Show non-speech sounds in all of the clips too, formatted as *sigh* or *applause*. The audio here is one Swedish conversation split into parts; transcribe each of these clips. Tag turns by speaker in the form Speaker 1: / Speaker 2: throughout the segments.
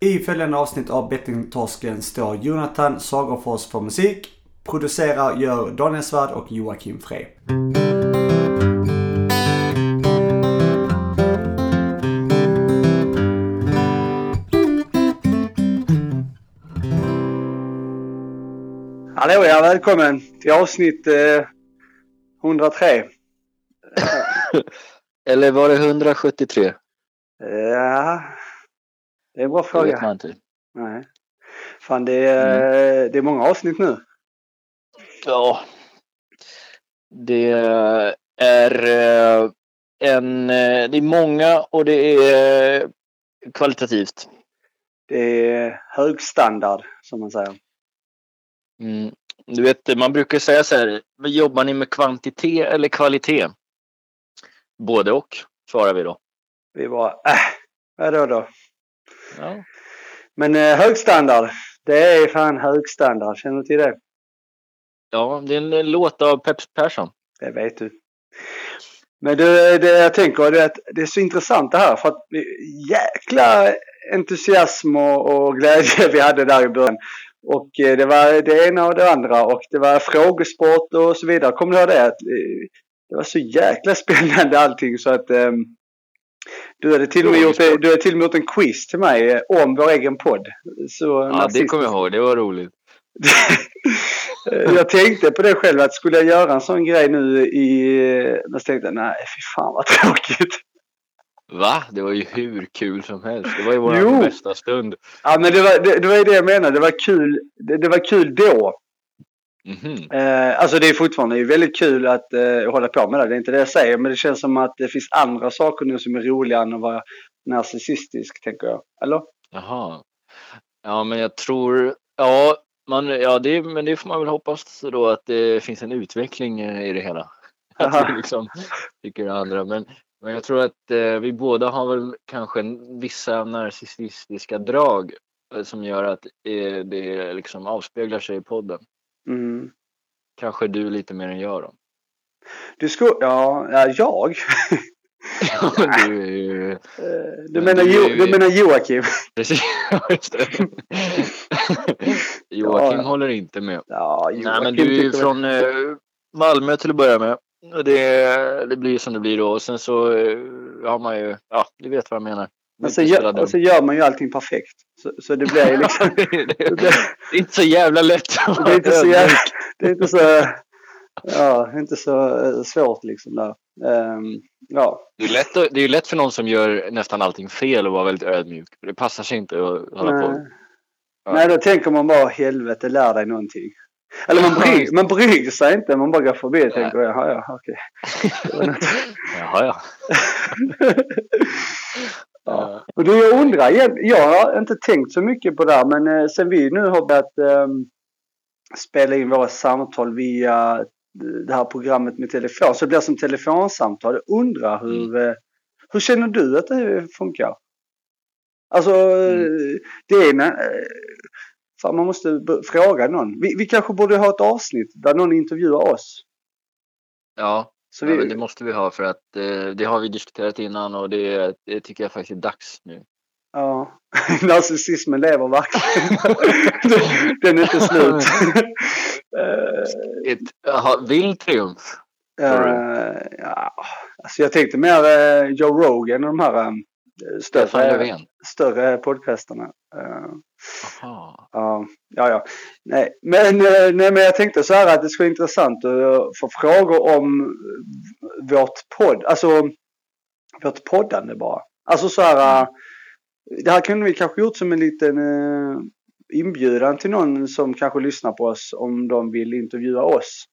Speaker 1: I följande avsnitt av Bettingtorsken står Jonathan Sagerfors för musik. Producerar gör Daniel Svärd och Joakim Frey.
Speaker 2: Hallå ja, välkommen till avsnitt eh, 103. *laughs*
Speaker 3: Eller var det 173?
Speaker 2: Ja, det är en bra
Speaker 3: Det vet man
Speaker 2: fråga.
Speaker 3: inte.
Speaker 2: Nej. Fan, det är, det är många avsnitt nu.
Speaker 3: Ja. Det är eh, en... eh, Det är många och det är kvalitativt.
Speaker 2: Det är hög standard, som man säger.
Speaker 3: Mm. Du vet, man brukar säga så här, jobbar ni med kvantitet eller kvalitet? Både och, svarar vi då.
Speaker 2: Vi bara, äh, vadå då?
Speaker 3: Ja.
Speaker 2: Men eh, hög standard, det är fan hög standard. Känner du till det?
Speaker 3: ja, det är en låt av Peps Persson.
Speaker 2: Det vet du. Men det, det jag tänker är att det är så intressant det här för att vi- jäkla entusiasm och, och glädje *laughs* vi hade där i början. Och eh, det var det ena och det andra och det var frågesport och så vidare. Kommer du ihåg det? Eh, det var så jäkla *laughs* spännande allting så att ehm, du hade till och med gjort, du hade till och med gjort en quiz till mig eh, om vår egen podd. Så
Speaker 3: Ja, det
Speaker 2: narcissiskt.
Speaker 3: kommer jag ihåg. Det var roligt. *laughs*
Speaker 2: jag tänkte på det själv att skulle jag göra en sån grej nu i... Men så tänkte jag nej fy fan vad *laughs* tråkigt.
Speaker 3: Va? Det var ju hur kul som helst. Det var ju vår bästa stund.
Speaker 2: Ja men det var, det, det var ju det jag menade. Det var kul, det, det var kul då.
Speaker 3: Mhm.
Speaker 2: Eh, alltså det är fortfarande väldigt kul att eh, hålla på med det. Det är inte det jag säger. Men det känns som att det finns andra saker nu som är roligare än att vara narcissistisk tänker jag. Eller?
Speaker 3: Jaha. Ja, men jag tror... Ja, man, ja det, men det får man väl hoppas då att det finns en utveckling i det hela. *laughs* Att vi liksom tycker andra. Men, men jag tror att eh, vi båda har väl kanske vissa narcissistiska drag eh, som gör att eh, det liksom avspeglar sig i podden.
Speaker 2: Mm.
Speaker 3: Kanske du lite mer än jag då.
Speaker 2: Du skulle... Ja, ja, jag?
Speaker 3: Ja, du ju...
Speaker 2: Eh, du,
Speaker 3: Men
Speaker 2: menar
Speaker 3: du ju-
Speaker 2: du menar Joakim?
Speaker 3: Precis, *laughs* just det. *laughs* Joakim
Speaker 2: Ja.
Speaker 3: håller inte med.
Speaker 2: Ja,
Speaker 3: Nej, men du är ju från eh, Malmö till att börja med. Och det, det blir som det blir då. Och sen så eh, har man ju, ja, du vet vad jag menar.
Speaker 2: Men så gör, och så gör man ju allting perfekt. Så, så det blir ju liksom... *laughs*
Speaker 3: det, är inte så jävla lätt.
Speaker 2: det är inte så jävla. Det är inte så... Ja, inte så eh, svårt liksom där. Ehm, ja.
Speaker 3: Det är, lätt, det är ju lätt för någon som gör nästan allting fel och vara väldigt ödmjuk. Det passar sig inte att hålla på.
Speaker 2: Nej.
Speaker 3: Ja.
Speaker 2: Nej, då tänker man bara helvete, lär dig någonting. Eller man bryr, man bryr sig inte, man bara går förbi och
Speaker 3: Nej.
Speaker 2: tänker jaha, ja, okej. *laughs*
Speaker 3: Jaha, ja. *laughs*
Speaker 2: Ja. Och du, jag undrar, jag har inte tänkt så mycket på det här, men eh, sen vi nu har börjat ehm, spela in våra samtal via det här programmet med telefon, så det blir som telefonsamtal. Jag undrar hur, eh, hur känner du att det funkar? Alltså, eh, det är eh, fan, man måste fråga någon. Vi, vi kanske borde ha ett avsnitt där någon intervjuar oss.
Speaker 3: ja.
Speaker 2: Så
Speaker 3: ja
Speaker 2: vi,
Speaker 3: men det måste vi ha för att eh, det har vi diskuterat innan och det, det tycker jag faktiskt är dags nu.
Speaker 2: Ja, *laughs* narcissismen lever verkligen. *laughs* Den är inte slut.
Speaker 3: Ett aha, vild triumf.
Speaker 2: eh, ja, alltså jag tänkte mer eh, Joe Rogan och de här
Speaker 3: Stefan
Speaker 2: större, större podcasterna. Eh,
Speaker 3: Aha.
Speaker 2: Ja, ja, ja. Nej, men, eh, nej, men jag tänkte så här att det skulle vara intressant att få frågor om vårt podd, alltså vårt poddande bara. Alltså så här, eh, det här kunde vi kanske gjort som en liten eh, inbjudan till någon som kanske lyssnar på oss om de vill intervjua oss.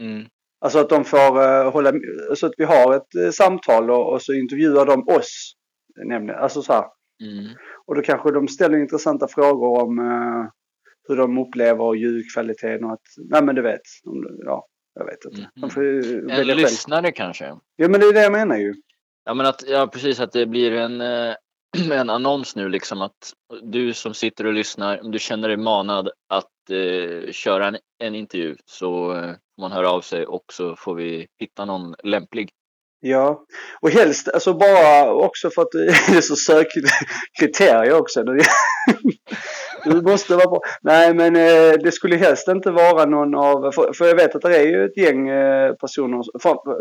Speaker 3: Mm.
Speaker 2: Alltså att de får eh, hålla, så att vi har ett eh, samtal och, och så intervjuar de oss. Nämligen, alltså så här.
Speaker 3: Mm.
Speaker 2: Och då kanske de ställer intressanta frågor om eh, hur de upplever ljudkvaliteten och att, nej men du vet, om, ja, jag vet inte. De får ju välja själv.
Speaker 3: lyssnare kanske?
Speaker 2: Ja men det är det jag menar ju.
Speaker 3: Ja men att, ja precis att det blir en, eh, *clears throat* en annons nu liksom att du som sitter och lyssnar, om du känner dig manad att eh, köra en, en intervju så eh, får man höra av sig och så får vi hitta någon lämplig.
Speaker 2: Ja, och helst alltså bara också för att det *laughs* är så sökkriterier också. Du *laughs* måste vara bra. Nej, men eh, det skulle helst inte vara någon av, för, jag vet att det är ju ett gäng eh, personer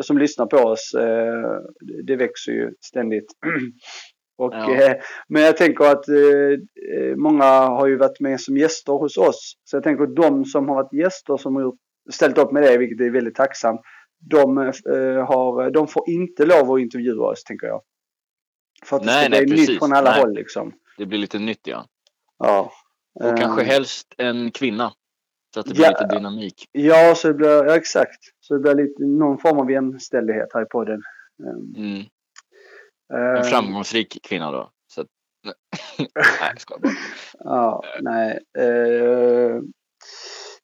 Speaker 2: som lyssnar på oss. Eh, det växer ju ständigt. *clears throat* Och,
Speaker 3: Ja.
Speaker 2: men jag tänker att många har ju varit med som gäster hos oss. Så jag tänker att de som har varit gäster som har ställt upp med det, vilket är väldigt tacksamt. De, eh, har, de får inte lov att intervjua oss, tänker jag. För att det
Speaker 3: Nej,
Speaker 2: ska
Speaker 3: nej,
Speaker 2: bli
Speaker 3: precis.
Speaker 2: nytt från alla
Speaker 3: Nej.
Speaker 2: håll liksom.
Speaker 3: Det blir lite nytt ja.
Speaker 2: Ja.
Speaker 3: Och kanske
Speaker 2: Eh,
Speaker 3: helst en kvinna. Så att det blir
Speaker 2: Ja.
Speaker 3: lite dynamik.
Speaker 2: Ja, så det blir, ja, exakt. Så det blir lite, någon form av jämställdhet här i podden. Eh,
Speaker 3: Mm.
Speaker 2: eh,
Speaker 3: En framgångsrik kvinna då. Så att, *laughs* nej, jag bara.
Speaker 2: Ja, nej. Eh,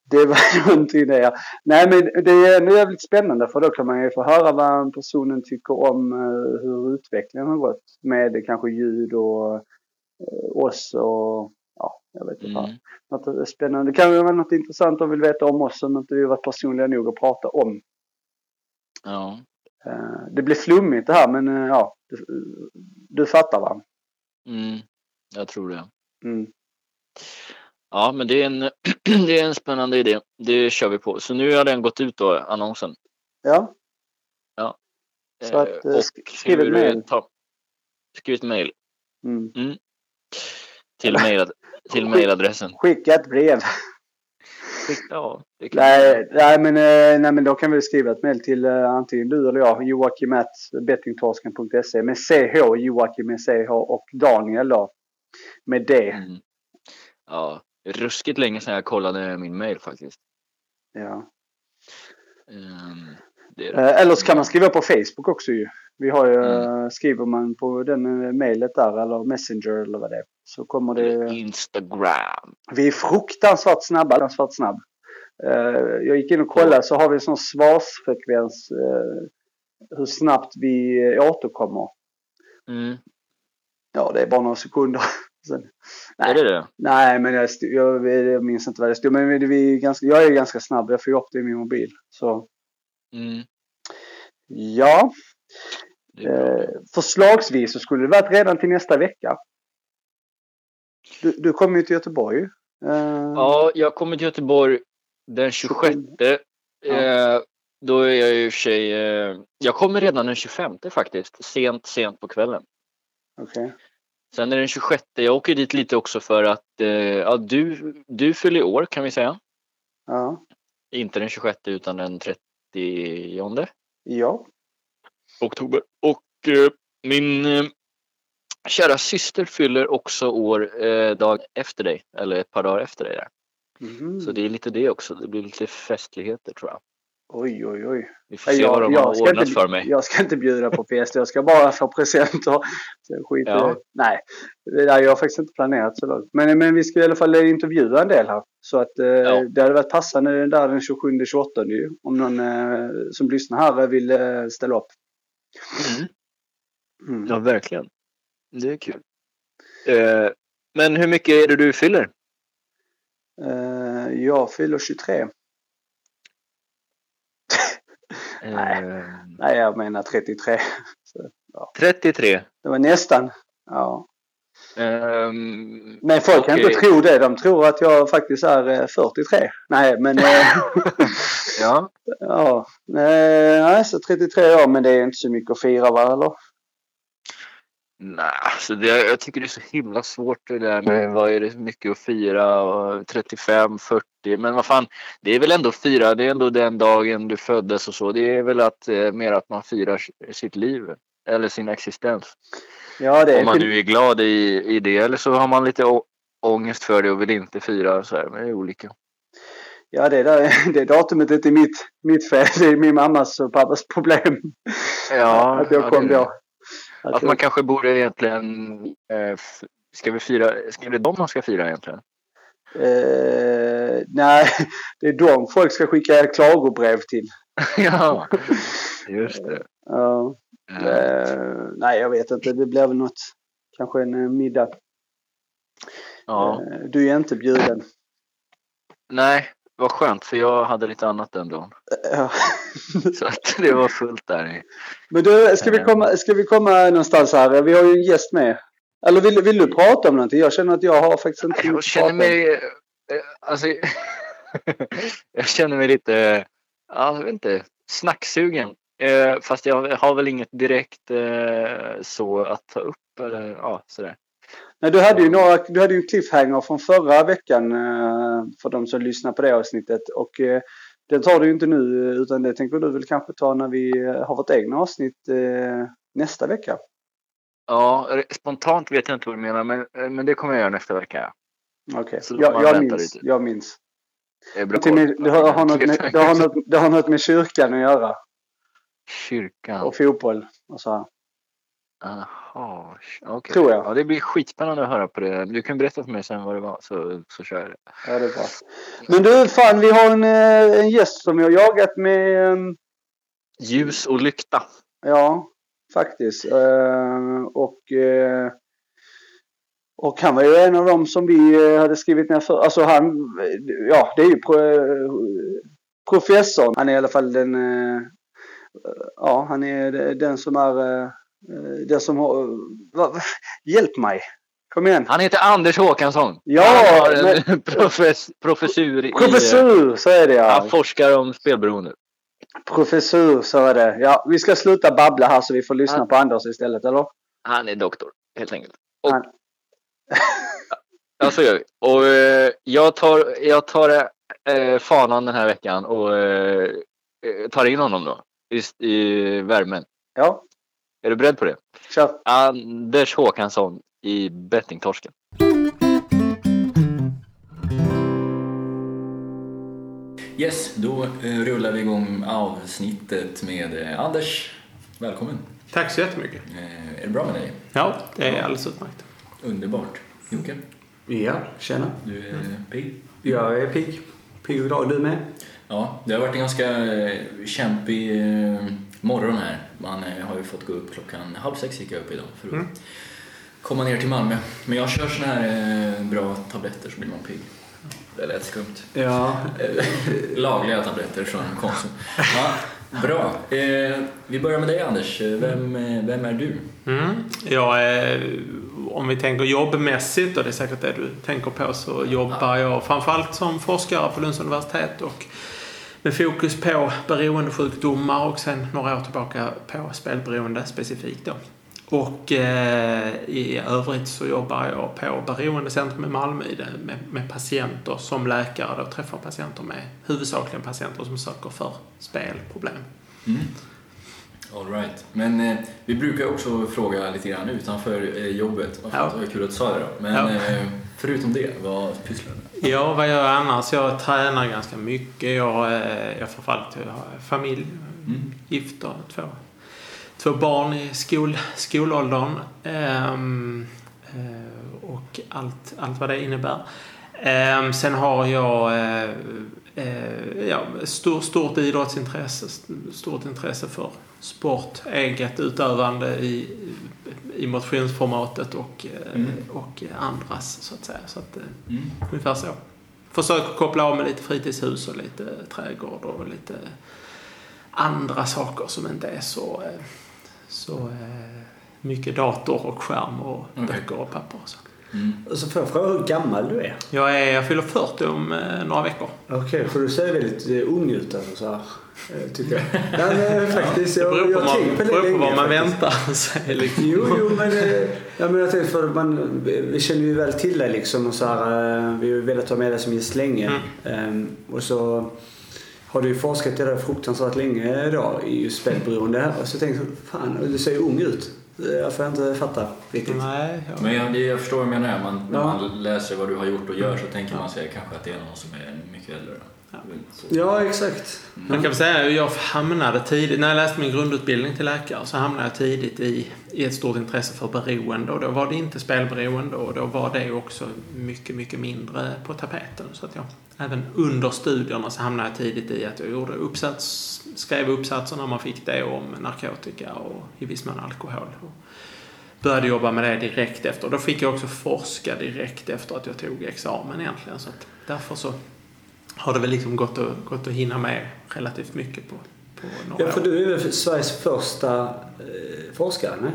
Speaker 2: det var *laughs* någonting det ja. Nej men det är jävligt spännande för då kan man ju få höra vad personen tycker om eh, hur utvecklingen har gått. Med kanske ljud och eh, oss och ja, jag vet inte.
Speaker 3: Mm.
Speaker 2: Något spännande. Det kan ju vara något intressant de vill veta om oss som inte vi varit personliga nog att prata om.
Speaker 3: Ja.
Speaker 2: Eh, det blir flummigt det här men ja, du, du fattar va?
Speaker 3: Mm. Jag tror det.
Speaker 2: Mm.
Speaker 3: Ja, men det är, en, *clears throat* det är en spännande idé. Det kör vi på. Så nu har den gått ut då, annonsen.
Speaker 2: Ja, Så
Speaker 3: Eh,
Speaker 2: att, eh,
Speaker 3: och
Speaker 2: sk- skriv ett
Speaker 3: ta- Skriv ett mail
Speaker 2: mm.
Speaker 3: till, mail, till mailadressen.
Speaker 2: skicka ett brev.
Speaker 3: Ja,
Speaker 2: Nej, nej, men, eh, nej, men då kan vi skriva ett mejl till eh, antingen du eller jag. Joakim at bettingtorsken.se med CH, Joakim med CH och Daniel då. Med D.
Speaker 3: Mm. Ja, ruskigt länge sedan jag kollade min mail faktiskt.
Speaker 2: Ja.
Speaker 3: Ehm, det det.
Speaker 2: Eh, Eller så kan man skriva på Facebook också ju. Vi har ju,
Speaker 3: Mm.
Speaker 2: eh, skriver man på den eh, mejlet där eller Messenger eller vad det är. Så kommer det.
Speaker 3: Instagram.
Speaker 2: Vi är fruktansvärt snabba. Fruktansvärt snabb. Jag gick in och kollade så har vi en sån svarsfrekvens. Hur snabbt vi återkommer.
Speaker 3: Mm.
Speaker 2: Ja, det är bara några sekunder. Sen,
Speaker 3: Är det det?
Speaker 2: nej, men jag, jag, jag minns inte vad det stod. Men vi, ganska, jag är ganska snabb. Jag får ju upp det i min mobil. Så
Speaker 3: Mm.
Speaker 2: ja, eh, förslagsvis så skulle det varit redan till nästa vecka. Du, du kommer ju till Göteborg. Eh,
Speaker 3: Ja, jag kommer till Göteborg den 26. Eh, då är jag i och för sig... Eh, jag kommer redan den 25 faktiskt. Sent, sent på kvällen.
Speaker 2: Okej.
Speaker 3: Sen är det den 26. Jag åker dit lite också för att eh, ja, du, du fyller år kan vi säga.
Speaker 2: Ja.
Speaker 3: Inte den 26 utan den 30
Speaker 2: Ja.
Speaker 3: oktober. Och eh, min eh, kära syster fyller också år eh, dag efter dig. Eller ett par dagar efter dig där.
Speaker 2: Mhm.
Speaker 3: Så det är lite det också. Det blir lite festligheter tror jag.
Speaker 2: Oj, oj, oj.
Speaker 3: Vi får se vad de har ordnat
Speaker 2: inte,
Speaker 3: för mig.
Speaker 2: jag ska inte bjuda på fest. Jag ska bara få presenter. Så skit i
Speaker 3: Ja.
Speaker 2: Nej, det där, jag har faktiskt inte planerat så långt. Men, men vi ska i alla fall intervjua en del här. Så att eh,
Speaker 3: Ja.
Speaker 2: det hade varit passande där den 27-28 ju. Om någon eh, som lyssnar här vill eh, ställa upp.
Speaker 3: Mm.
Speaker 2: Mm.
Speaker 3: Ja, verkligen. Det är kul. Eh, men hur mycket är det du fyller?
Speaker 2: Eh, jag fyller 23. Nej.
Speaker 3: Eh,
Speaker 2: Nej, jag menar 33.
Speaker 3: 33.
Speaker 2: Det var nästan. Ja.
Speaker 3: Ehm,
Speaker 2: Men folk kan
Speaker 3: okej.
Speaker 2: inte tro det. De tror att jag faktiskt är eh, 43. Nej, men... Eh, *laughs*
Speaker 3: Ja. *laughs*
Speaker 2: ja. Eh, nej, så 33 år. Men det är inte så mycket att fira va, eller?
Speaker 3: Nej, alltså det, jag tycker det är så himla svårt det där med vad är det mycket att fira och 35, 40. Men vad fan, det är väl ändå fira. Det är ändå den dagen du föddes och så. Det är väl att eh, mer att man firar sitt liv eller sin existens.
Speaker 2: Ja, det är
Speaker 3: Om man nu är glad i, i det eller så har man lite ångest för det och vill inte fira så här. Men det är olika.
Speaker 2: Ja, det, där, *laughs* det datumet är inte mitt, mitt fel. Det är min mammas och pappas problem.
Speaker 3: Ja, *laughs*
Speaker 2: att jag
Speaker 3: ja,
Speaker 2: kom
Speaker 3: är det.
Speaker 2: då. Att jag-
Speaker 3: man kanske borde egentligen... Eh, ska vi fira? Ska det dem man ska fira egentligen?
Speaker 2: Eh, nej, *laughs* det är de folk ska skicka klagobrev till. *laughs*
Speaker 3: ja, just det.
Speaker 2: Ja,
Speaker 3: Eh,
Speaker 2: eh, nej, jag vet inte. Det blir väl något. Kanske en eh, middag.
Speaker 3: ja.
Speaker 2: Eh, du är inte bjuden.
Speaker 3: Nej, vad skönt för jag hade lite annat den dagen.
Speaker 2: Ja. *laughs* *laughs*
Speaker 3: Så att det var fullt där. i-
Speaker 2: Men du, ska vi, komma, ska vi komma någonstans här? Vi har ju en gäst med. Eller vill, vill du prata om någonting? Jag känner att jag har faktiskt inte
Speaker 3: Jag känner mig... eh, Alltså, *laughs* jag känner mig lite, ja, jag vet inte, snacksugen. Eh, fast jag har väl inget direkt eh, så att ta upp eller ja, sådär.
Speaker 2: Nej, du hade ju några, du hade ju en cliffhanger från förra veckan eh, för de som lyssnar på det avsnittet. Och eh, den tar du ju inte nu utan det tänker du väl kanske ta när vi eh, har vårt egna avsnitt eh, nästa vecka.
Speaker 3: Ja, spontant vet jag inte vad du menar, men, eh, men det kommer jag göra nästa vecka.
Speaker 2: Okej,
Speaker 3: Så
Speaker 2: jag, jag minns.
Speaker 3: lite.
Speaker 2: Jag minns.
Speaker 3: Det,
Speaker 2: det, har, har något med, det, har *laughs* något, det har något med kyrkan att göra.
Speaker 3: Kyrkan.
Speaker 2: Och fotboll och så här.
Speaker 3: Jaha, okej.
Speaker 2: Tror jag.
Speaker 3: Ja, det blir skitspännande att höra på det. Du kan berätta för mig sen vad det var så, så kör jag det.
Speaker 2: Ja, det är bra. Men du, fan vi har en, eh, en gäst som har jagat med, eh,
Speaker 3: Ljus och lykta.
Speaker 2: ja, faktiskt. Eh, Och, eh, och han var ju en av dem som vi hade skrivit ner för. Alltså han, ja det är ju pro, professorn. Han är i alla fall den, ja han är den som är, eh, den som har, va, hjälp mig. Kom igen.
Speaker 3: Han heter Anders Håkansson.
Speaker 2: Ja,
Speaker 3: han har en
Speaker 2: men- *laughs*
Speaker 3: profess, professur i...
Speaker 2: Professor, så är det ja.
Speaker 3: Han forskar om spelberoende.
Speaker 2: Professor, så är det. Ja, vi ska sluta babbla här så vi får lyssna
Speaker 3: Ja.
Speaker 2: på Anders istället, eller?
Speaker 3: Han är doktor, helt enkelt. Och,
Speaker 2: Han- *laughs*
Speaker 3: ja, så gör vi. Och eh, jag tar, jag tar eh, fanan den här veckan och eh, eh, tar in honom då. I, I värmen.
Speaker 2: Ja,
Speaker 3: Är du beredd på det?
Speaker 2: kör.
Speaker 3: Anders Håkansson i Bettingtorsken.
Speaker 4: Yes, då eh, rullar vi igång avsnittet med eh, Anders. Välkommen.
Speaker 5: Tack så jättemycket.
Speaker 4: Eh, är det bra med dig?
Speaker 5: Ja, det är alldeles utmärkt.
Speaker 4: Underbart. Jocke,
Speaker 1: Ja, tjena.
Speaker 4: du är pigg?
Speaker 1: Jag är pigg. Pigg och glad. Du med?
Speaker 4: Ja, det har varit en ganska kämpig morgon här. Man eh, har ju fått gå upp klockan halv sex gick jag upp idag för att
Speaker 5: Mm.
Speaker 4: komma ner till Malmö. Men jag kör såna här eh, bra tabletter så blir man pigg. Det lät skumt.
Speaker 1: Ja.
Speaker 4: Eh, Lagliga tabletter från Konsum. Ja, bra. Vi börjar med dig Anders. Vem, vem är du?
Speaker 5: Mm. Jag är, om vi tänker jobbmässigt, och det är säkert det du tänker på, så jobbar jag framförallt som forskare på Lunds universitet och med fokus på beroendesjukdomar och sen några år tillbaka på spelberoende specifikt då. Och eh, i övrigt så jobbar jag på Beroendecentrum i Malmö det, med, med patienter som läkare då träffar patienter med huvudsakligen patienter som söker för spelproblem.
Speaker 4: Mm. All right. Men eh, vi brukar också fråga lite grann utanför eh, jobbet.
Speaker 5: Ja.
Speaker 4: ja. kul att du sa det då. Men
Speaker 5: Ja.
Speaker 4: eh, förutom det, vad pysslar du med?
Speaker 5: Ja, vad gör jag annars? Jag tränar ganska mycket. Jag, eh, jag förfallet jag har familj,
Speaker 4: Mm.
Speaker 5: gift och två, två barn i skol, skolåldern. Ehm, eh, och allt, allt vad det innebär. Ehm, sen har jag eh, eh, ja, stor, stort idrottsintresse, stort intresse för sport, eget utövande i, i motionsformatet och, eh,
Speaker 4: Mm.
Speaker 5: och andras så att säga. Så att, eh,
Speaker 4: Mm.
Speaker 5: Ungefär så. Försöker koppla av med lite fritidshus och lite trädgård och lite andra saker som inte är så, eh, så mycket dator och skärm och
Speaker 4: Okej.
Speaker 5: böcker och papper och så.
Speaker 4: Mm.
Speaker 1: Så får jag fråga hur gammal du är?
Speaker 5: Jag, är, jag fyller 40 om eh, några veckor.
Speaker 1: Okej, för du ser väldigt eh, ung ut alltså, så här, eh, tycker jag. Ja, men, *laughs* faktiskt.
Speaker 5: Det
Speaker 1: Jag,
Speaker 5: beror på,
Speaker 1: jag på det
Speaker 5: beror på vad man väntar sig. *laughs* Liksom.
Speaker 1: Jo, jo, men, eh, ja, men jag tänkte för man, vi känner ju väl till dig liksom och så här, eh, vi har ju velat ha med dig som gäst länge. Ehm, och så har du ju forskat i det där fruktansvärt länge idag i just spelberoende. Och så tänkte jag, fan, du ser ju ung ut. Jag får inte fatta riktigt.
Speaker 5: Nej, jag,
Speaker 4: Men jag, jag förstår vad du menar. Man, när
Speaker 1: Ja.
Speaker 4: man läser vad du har gjort och gör så tänker man sig kanske att det är någon som är mycket äldre.
Speaker 5: Ja.
Speaker 1: Exakt.
Speaker 5: Jag kan väl säga att jag hamnade tidigt, när jag läste min grundutbildning till läkare så hamnade jag tidigt i, i ett stort intresse för beroende och då var det inte spelberoende och då var det också mycket, mycket mindre på tapeten. Så att jag, även under studierna så hamnade jag tidigt i att jag gjorde uppsats, skrev uppsatser när man fick det om narkotika och i viss mån alkohol. Och började jobba med det direkt efter. Då fick jag också forska direkt efter att jag tog examen egentligen. Så att därför så har det väl liksom gått att, gått att hinna med relativt mycket på, på några
Speaker 1: Ja, för
Speaker 5: år.
Speaker 1: du är väl Sveriges första eh, forskare, nej?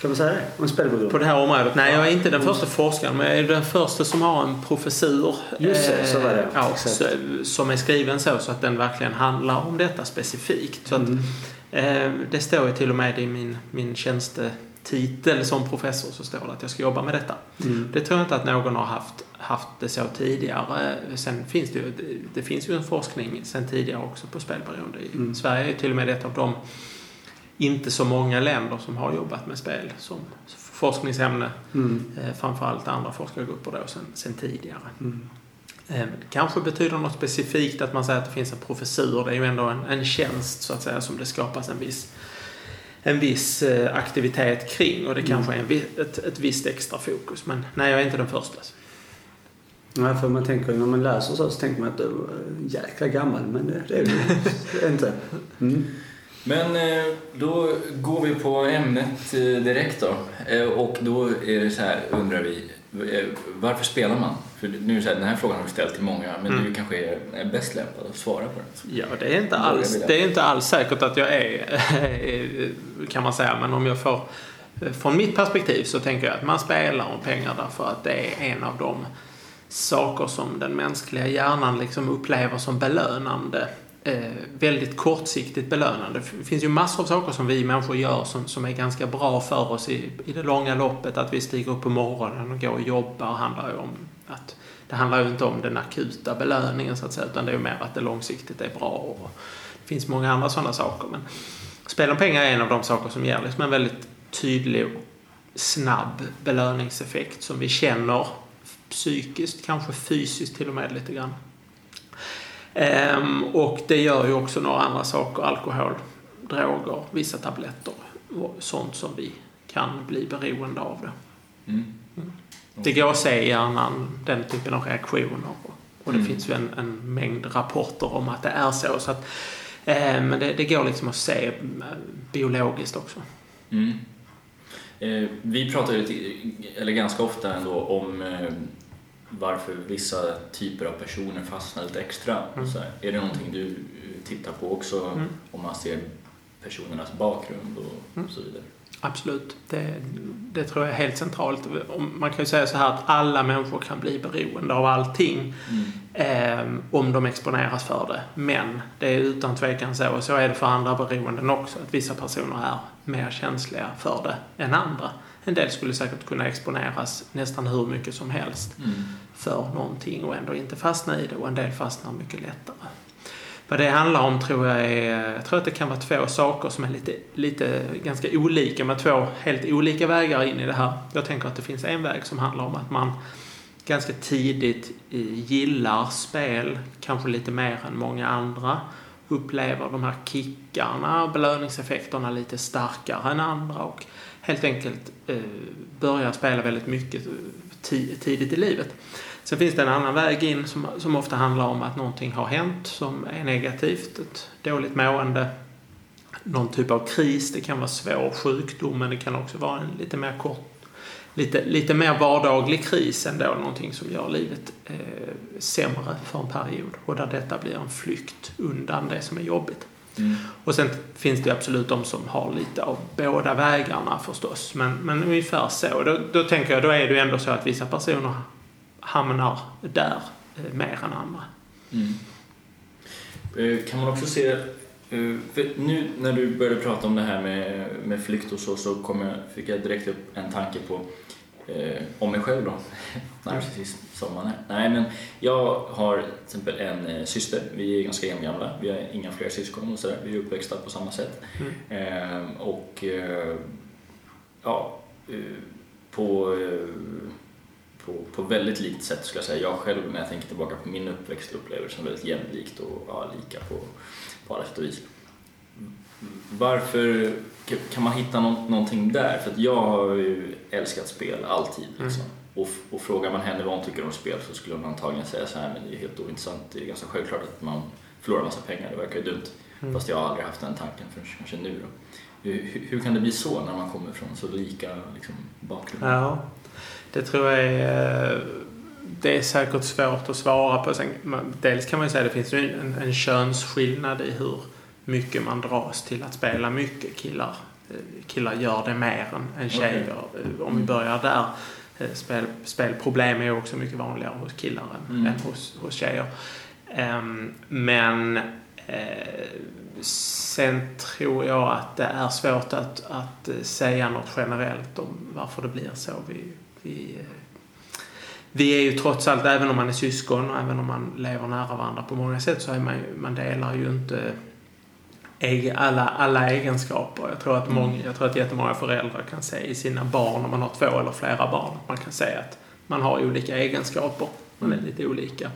Speaker 1: Kan man säga det? Om spelberoende?
Speaker 5: På det här området? Nej, jag är inte den första forskaren men jag är den första som har en professur.
Speaker 1: Just det, så var det.
Speaker 5: eh, Ja, så, som är skriven så, så att den verkligen handlar om detta specifikt. Så att,
Speaker 1: Mm.
Speaker 5: eh, det står ju till och med i min, min tjänstetitel som professor så står det att jag ska jobba med detta.
Speaker 1: Mm.
Speaker 5: Det tror jag inte att någon har haft, haft det så tidigare. Sen finns det ju, det, finns ju en forskning sen tidigare också på spelberoende.
Speaker 1: Mm.
Speaker 5: Sverige är till och med ett av de inte så många länder som har jobbat med spel som forskningsämne.
Speaker 1: Mm.
Speaker 5: Eh, framförallt andra forskargrupper då sen, sen tidigare.
Speaker 1: Mm.
Speaker 5: Eh, Det kanske betyder något specifikt att man säger att det finns en professur. Det är ju ändå en, en tjänst så att säga som det skapas en viss, en viss eh, aktivitet kring och det
Speaker 1: Mm.
Speaker 5: kanske är en, ett, ett visst extra fokus. Men nej, jag är inte den första.
Speaker 1: Nej, för man tänker när man läser så, så tänker man att du är jäkla gammal, men det, är du inte. Mm.
Speaker 4: Men eh, då går vi på ämnet eh, direkt då. Och då är det så här, undrar vi, varför spelar man? För nu så här, den här frågan har vi ställt till många, men
Speaker 5: Mm.
Speaker 4: du kanske är är bäst lämpad att svara på den.
Speaker 5: Ja, det är inte alls,
Speaker 4: det
Speaker 5: är inte alls säkert att jag *laughs* är, kan man säga. Men om jag får, från mitt perspektiv så tänker jag att man spelar om pengar därför att det är en av de saker som den mänskliga hjärnan liksom upplever som belönande. Eh, väldigt kortsiktigt belönande. Det finns ju massor av saker som vi människor gör som, som är ganska bra för oss i, i det långa loppet. Att vi stiger upp på morgonen och går och jobbar handlar ju om att det handlar ju inte om den akuta belöningen så att säga utan det är ju mer att det långsiktigt är bra. Och det finns många andra sådana saker. Men spel om pengar är en av de saker som ger liksom en väldigt tydlig och snabb belöningseffekt som vi känner psykiskt, kanske fysiskt till och med lite grann. Ehm, och det gör ju också några andra saker, alkohol, droger, vissa tabletter och sånt som vi kan bli beroende av. Det,
Speaker 4: Mm
Speaker 5: det går att se i hjärnan, den typen av reaktioner. Och det
Speaker 4: Mm.
Speaker 5: finns ju en, en mängd rapporter om att det är så. så att, eh, men det, det går liksom att se eh, biologiskt också.
Speaker 4: Mm. Eh, vi pratar lite, eller ganska ofta ändå om eh, varför vissa typer av personer fastnar lite extra.
Speaker 5: Mm.
Speaker 4: Så här, är det någonting du eh, tittar på också
Speaker 5: Mm.
Speaker 4: om man ser personernas bakgrund och
Speaker 5: Mm.
Speaker 4: så vidare?
Speaker 5: Absolut. Det, det tror jag är helt centralt. Man kan ju säga så här att alla människor kan bli beroende av allting
Speaker 4: Mm.
Speaker 5: eh, om de exponeras för det. Men det är utan tvekan så, och så är det för andra beroenden också, att vissa personer är mer känsliga för det än andra. En del skulle säkert kunna exponeras nästan hur mycket som helst
Speaker 4: Mm.
Speaker 5: för någonting och ändå inte fastna i det och en del fastnar mycket lättare. Vad det handlar om tror jag är, jag tror att det kan vara två saker som är lite, lite ganska olika med två helt olika vägar in i det här. Jag tänker att det finns en väg som handlar om att man ganska tidigt eh, gillar spel, kanske lite mer än många andra. Upplever de här kickarna, belöningseffekterna lite starkare än andra och helt enkelt eh, börjar spela väldigt mycket eh, tidigt i livet. Sen finns det en annan väg in som, som ofta handlar om att någonting har hänt som är negativt. Ett dåligt mående, någon typ av kris. Det kan vara svår sjukdom men det kan också vara en lite mer kort lite, lite mer vardaglig kris ändå. Någonting som gör livet eh, sämre för en period och där detta blir en flykt undan det som är jobbigt.
Speaker 4: Mm.
Speaker 5: Och sen finns det absolut de som har lite av båda vägarna förstås. Men, men ungefär så. Då, då tänker jag, då är det ju ändå så att vissa personer hamnar där eh, mer än andra.
Speaker 4: Mm. Eh, Kan man också se, eh, nu när du började prata om det här med, med flykt och så, så kom jag, fick jag direkt upp en tanke på eh, om mig själv då. *laughs* Narcissist som man är. Nej, men jag har till exempel en syster. Vi är ganska jämngamla. Vi har inga fler syskon och sådär. Vi är uppväxta på samma sätt. Eh, och eh, ja, på, på, på väldigt likt sätt skulle jag säga. Jag själv, när jag tänker tillbaka på min uppväxt, upplever det som väldigt jämlikt och ja, lika på, på alla sätt och vis. Varför kan man hitta nå- någonting där? För jag har ju älskat spel alltid. Liksom. Och, och frågar man henne vad hon tycker om spel så skulle hon antagligen säga så här, men det är helt ointressant. Det är ganska självklart att man förlorar massa pengar, det verkar ju dumt. Fast jag har aldrig haft den tanken förrän kanske nu då. Hur, hur- kan det bli så när man kommer från så lika liksom, bakgrunder?
Speaker 5: Ja, det tror jag är... eh, Det är säkert svårt att svara på. Sen, dels kan man ju säga att det finns en, en könsskillnad i hur mycket man dras till att spela mycket. Killar, eh, killar gör det mer än, än tjejer. Eh, Om vi börjar där. Spel, spelproblem är också mycket vanligare hos killar än,
Speaker 4: Mm.
Speaker 5: än hos, hos tjejer. Ehm, men eh, sen tror jag att det är svårt att, att säga något generellt om varför det blir så. Vi, vi, vi är ju trots allt, även om man är syskon och även om man lever nära varandra på många sätt så är man ju, man delar ju inte alla, alla egenskaper. Jag tror, att många, jag tror att jättemånga föräldrar kan se i sina barn, om man har två eller flera barn, att man kan säga att man har olika egenskaper. Man är lite olika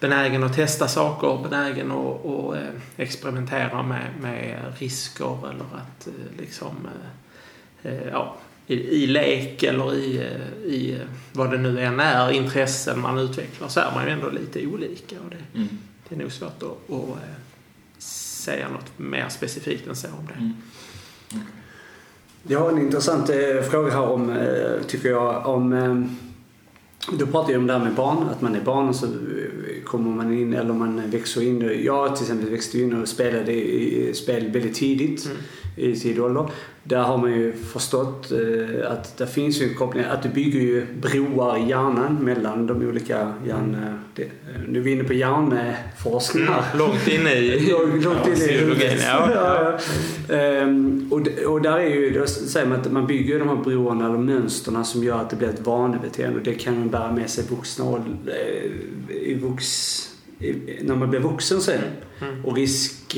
Speaker 5: benägen att testa saker, benägen att, att eh, experimentera med, med risker eller att eh, liksom eh, ja, i, i lek eller i, eh, i eh, vad det nu än är, intressen man utvecklar så är man ju ändå lite olika. Och det,
Speaker 4: Mm.
Speaker 5: det är nog svårt att, att eh, säga något mer specifikt än så om det.
Speaker 4: Mm.
Speaker 1: Jag har en intressant eh, fråga här om, eh, tycker jag, om eh, du pratar ju om det här med barn, att man är barn och så kommer man in, eller man växer in. Jag till exempel växte in och spelade i i spel väldigt tidigt,
Speaker 5: Mm.
Speaker 1: I ålder. Där har man ju förstått eh, att det finns ju en koppling, att du bygger ju broar i hjärnan mellan de olika hjärn... eh, det- Nu är vi inne på hjärnforskning här.
Speaker 5: Långt inne i *laughs*
Speaker 1: Långt, långt in i huvudet. *laughs*
Speaker 5: Ja.
Speaker 1: Ehm, och, där är ju, då säger man att man bygger de här broarna eller mönsterna som gör att det blir ett vanebeteende. Och det kan man bära med sig vuxna eh, i vux, när man blir vuxen sen.
Speaker 5: Mm.
Speaker 1: Och risk...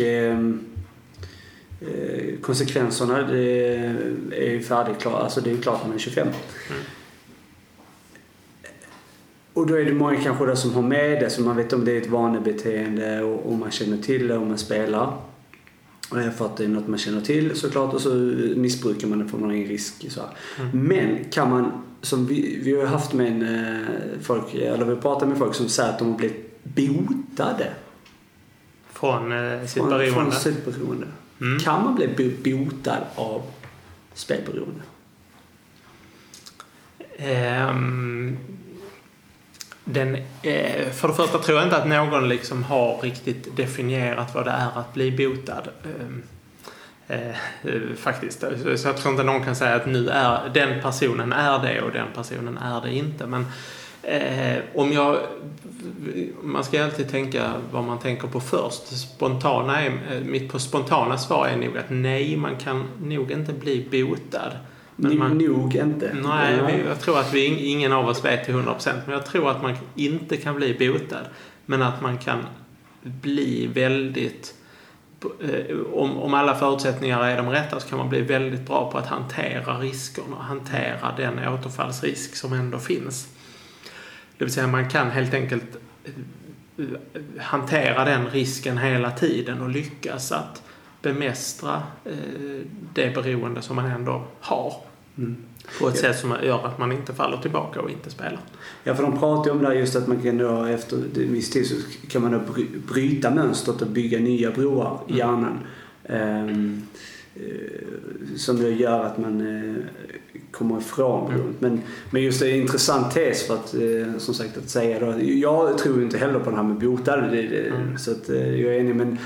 Speaker 1: eh, konsekvenserna det är ju färdigklara. Alltså det är ju klart när man är 25. Och då är det många kanske då som har med det, så man vet om det är ett vanebeteende och, och man känner till det om man spelar. Eh, För att det är något man känner till såklart och så missbrukar man det för man har ingen risk. Så här. Men kan man, som vi, vi har haft med en, eh, folk, eller vi har pratat med folk som säger att de har blivit botade
Speaker 5: Från eh, sitt
Speaker 1: från,
Speaker 5: beroende.
Speaker 1: från sitt beroende.
Speaker 5: Mm.
Speaker 1: Kan man bli bo- botad av spelberoende?
Speaker 5: Ehm, den, eh, för det första tror jag inte att någon liksom har riktigt definierat vad det är att bli botad. Eh, eh, faktiskt. Så så jag tror inte någon kan säga att nu är den personen är det och den personen är det inte. Men eh, om jag... Man ska alltid tänka vad man tänker på först. Spontana är, eh, mitt på spontana svar är nog att nej, man kan nog inte bli botad. Men man-
Speaker 1: Nog inte.
Speaker 5: Nej,
Speaker 1: Ja.
Speaker 5: jag tror att vi, ingen av oss vet till 100% men jag tror att man inte kan bli botad. Men att man kan bli väldigt... eh, Om, om alla förutsättningar är de rätta så kan man bli väldigt bra på att hantera riskerna. Hantera den återfallsrisk som ändå finns. Det vill säga man kan helt enkelt eh, hantera den risken hela tiden och lyckas att bemästra eh, det beroende som man ändå har.
Speaker 1: Mm.
Speaker 5: På ett sätt som gör att man inte faller tillbaka och inte spelar.
Speaker 1: Ja, för de pratar ju om det här just att man kan då efter en viss tid så kan man då bry- bryta mönstret och bygga nya broar i hjärnan. Ehm, eh, som då gör att man eh, kommer ifrån beroendet. Men, men just det är en intressant tes för att, eh, som sagt, att säga då. Jag tror inte heller på det här med botade. Det, det,
Speaker 5: Mm.
Speaker 1: Så att eh, jag är enig. Men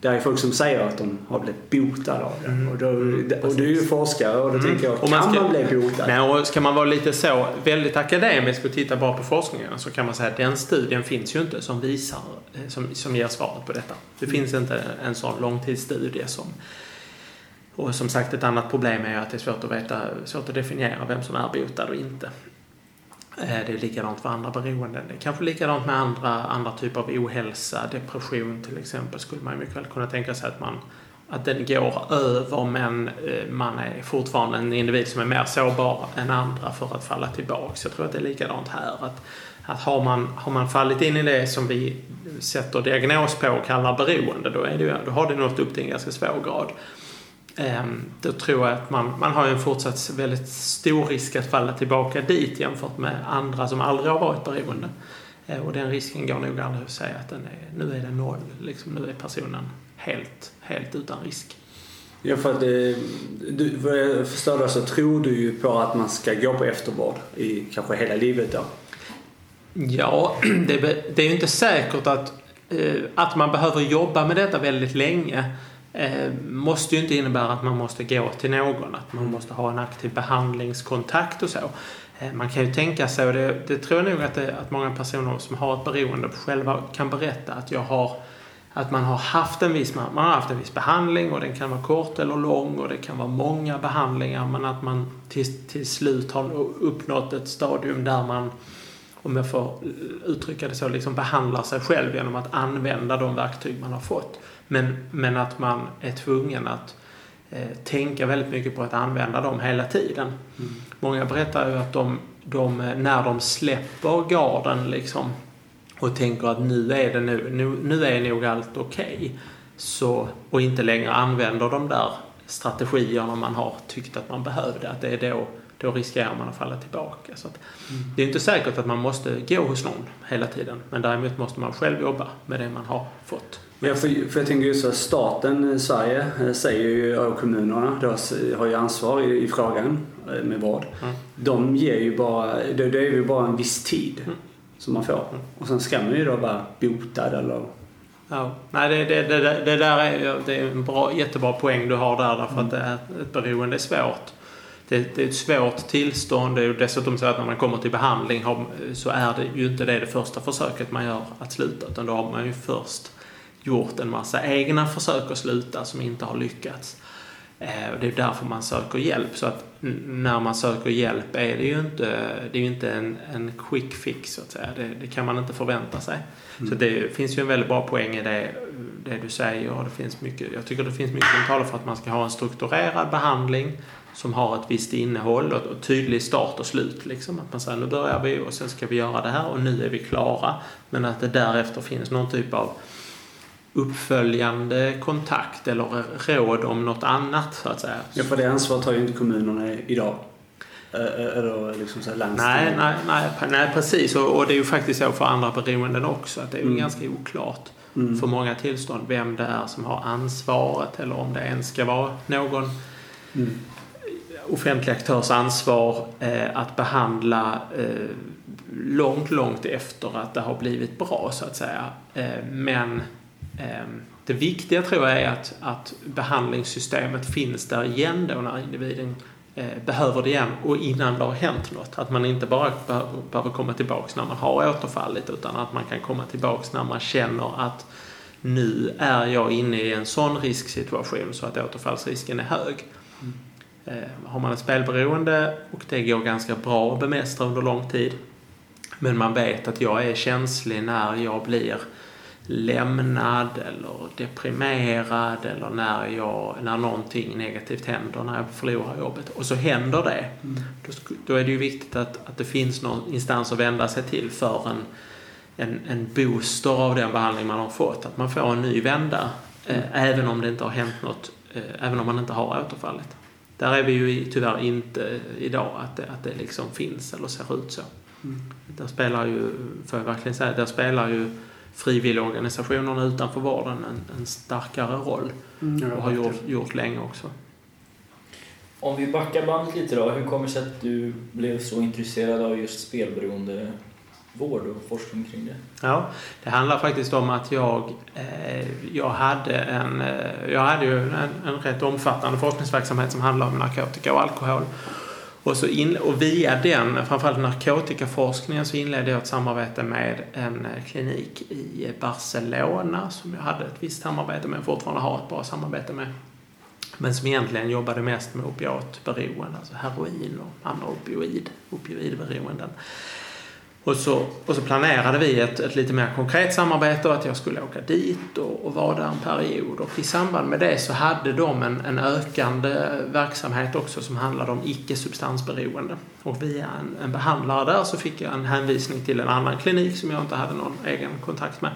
Speaker 1: det är folk som säger att de har blivit botade av det.
Speaker 5: Mm.
Speaker 1: Och, då,
Speaker 5: Mm,
Speaker 1: och du är ju forskare och då
Speaker 5: Mm.
Speaker 1: tänker jag, kan
Speaker 5: man
Speaker 1: man,
Speaker 5: ska-
Speaker 1: bli botad?
Speaker 5: Nej, och ska man vara lite så väldigt akademisk och titta bara på forskningen så kan man säga att den studien finns ju inte som visar, eh, som, som ger svaret på detta. Det finns inte en sån långtidsstudie som och som sagt ett annat problem är ju att det är svårt att veta, svårt att definiera vem som är botad och inte. Eh, det är likadant för andra beroenden. Det är kanske likadant med andra, andra typer av ohälsa, depression till exempel skulle man mycket väl kunna tänka sig att man att den går över men eh, man är fortfarande en individ som är mer sårbar än andra för att falla tillbaka. Jag tror att det är likadant här. Att, att har, man, har man fallit in i det som vi sätter diagnos på och kallar beroende då, är det, ju- då har det nått upp till en ganska svår grad. Ehm, Då tror jag att man, man har en fortsatt väldigt stor risk att falla tillbaka dit jämfört med andra som aldrig har varit beroende. Eh, Och den risken går nog aldrig att säga att den är, nu är den noll. Liksom, nu är personen helt, helt utan risk.
Speaker 1: Ja, för att du, vad jag förstår då så tror du ju på att man ska gå på eftervård i kanske hela livet då.
Speaker 5: Ja, *clears throat* det, det är ju inte säkert att, eh, att man behöver jobba med detta väldigt länge eh, måste ju inte innebära att man måste gå till någon, att man måste ha en aktiv behandlingskontakt och så. Eh, man kan ju tänka sig, och det, det tror jag nog att, det, att många personer som har ett beroende själva kan berätta, att jag har att man har haft en viss, man har haft en viss behandling och den kan vara kort eller lång och det kan vara många behandlingar men att man till, till slut har uppnått ett stadium där man, om jag får uttrycka det så, liksom behandlar sig själv genom att använda de verktyg man har fått. Men, men att man är tvungen att eh, tänka väldigt mycket på att använda dem hela tiden. Mm. Många berättar ju att de, de, när de släpper garden liksom och tänker att nu är, det nu, nu, nu är nog allt okej. Okay. och inte längre använder de där strategierna man har tyckt att man behövde. Att det är då, då riskerar man att falla tillbaka. Så att, mm. Det är inte säkert att man måste gå hos någon hela tiden. Men däremot måste man själv jobba med det man har fått.
Speaker 1: Ja, för, för jag tänker just att staten, Sverige, eh, säger ju, och kommunerna då, har ju ansvar i, i frågan eh, med vård. Mm. De ger ju bara, det, det är ju bara en viss tid. Mm som man får. Och sen ska man ju då vara botad eller...
Speaker 5: Ja, nej det, det, det, det där är, det är en bra, jättebra poäng du har där därför mm. att det är, ett beroende är svårt. Det, det, är ett svårt tillstånd. Det är dessutom så att när man kommer till behandling har, så är det ju inte det, det första försöket man gör att sluta utan då har man ju först gjort en massa egna försök att sluta som inte har lyckats. Eh, det är därför man söker hjälp. Så att när man söker hjälp är det ju inte, det är inte en, en quick fix så att säga. Det, det kan man inte förvänta sig. Mm. Så det finns ju en väldigt bra poäng i det, det du säger. Och det finns mycket, jag tycker det finns mycket som talar för att man ska ha en strukturerad behandling som har ett visst innehåll och, och tydlig start och slut. Liksom. Att man säger nu börjar vi och sen ska vi göra det här och nu är vi klara. Men att det därefter finns någon typ av uppföljande kontakt eller råd om något annat så att säga.
Speaker 1: Ja, för det ansvaret har ju inte kommunerna idag. Eller liksom så
Speaker 5: nej, nej, nej, nej, precis. Och, och, det är ju faktiskt så för andra beroenden också att det är mm. ganska oklart mm. för många tillstånd vem det är som har ansvaret eller om det ens ska vara någon mm offentlig aktörs ansvar eh, att behandla eh, långt, långt efter att det har blivit bra så att säga. Eh, men eh, det viktiga tror jag är att, att behandlingssystemet finns där igen då när individen eh, behöver det igen och innan det har hänt något. Att man inte bara behöver komma tillbaks när man har återfallit utan att man kan komma tillbaks när man känner att nu är jag inne i en sån risksituation så att återfallsrisken är hög. Mm. Har man ett spelberoende och det går ganska bra att bemästra under lång tid men man vet att jag är känslig när jag blir lämnad eller deprimerad eller när, jag, när någonting negativt händer, när jag förlorar jobbet. Och så händer det. Mm. Då, då, är det ju viktigt att, att det finns någon instans att vända sig till för en, en, en booster av den behandling man har fått. Att man får en ny vända eh, mm. eh, även om det inte har hänt något, eh, även om man inte har återfallit. Där är vi ju tyvärr inte idag, att det, att det liksom finns eller ser ut så. Mm. Där spelar ju, får jag verkligen säga, där spelar ju frivilligorganisationerna utanför vården en, en starkare roll mm, och har gjort, gjort länge också.
Speaker 4: Om vi backar bandet lite då, hur kommer det sig att du blev så intresserad av just spelberoende vård och forskning kring det?
Speaker 5: Ja, det handlar faktiskt om att jag, eh, jag hade en, eh, jag hade ju en, en rätt omfattande forskningsverksamhet som handlar om narkotika och alkohol. Och, så in, och via den, framförallt narkotikaforskningen, så inledde jag ett samarbete med en eh, klinik i Barcelona som jag hade ett visst samarbete med och fortfarande har ett bra samarbete med. Men som egentligen jobbade mest med opiatberoende, alltså heroin och andra opioid, opioidberoenden. Och så, och så planerade vi ett, ett lite mer konkret samarbete och att jag skulle åka dit och, och vara där en period. Och i samband med det så hade de en, en ökande verksamhet också som handlade om icke-substansberoende. Och via en, en behandlare där så fick jag en hänvisning till en annan klinik som jag inte hade någon egen kontakt med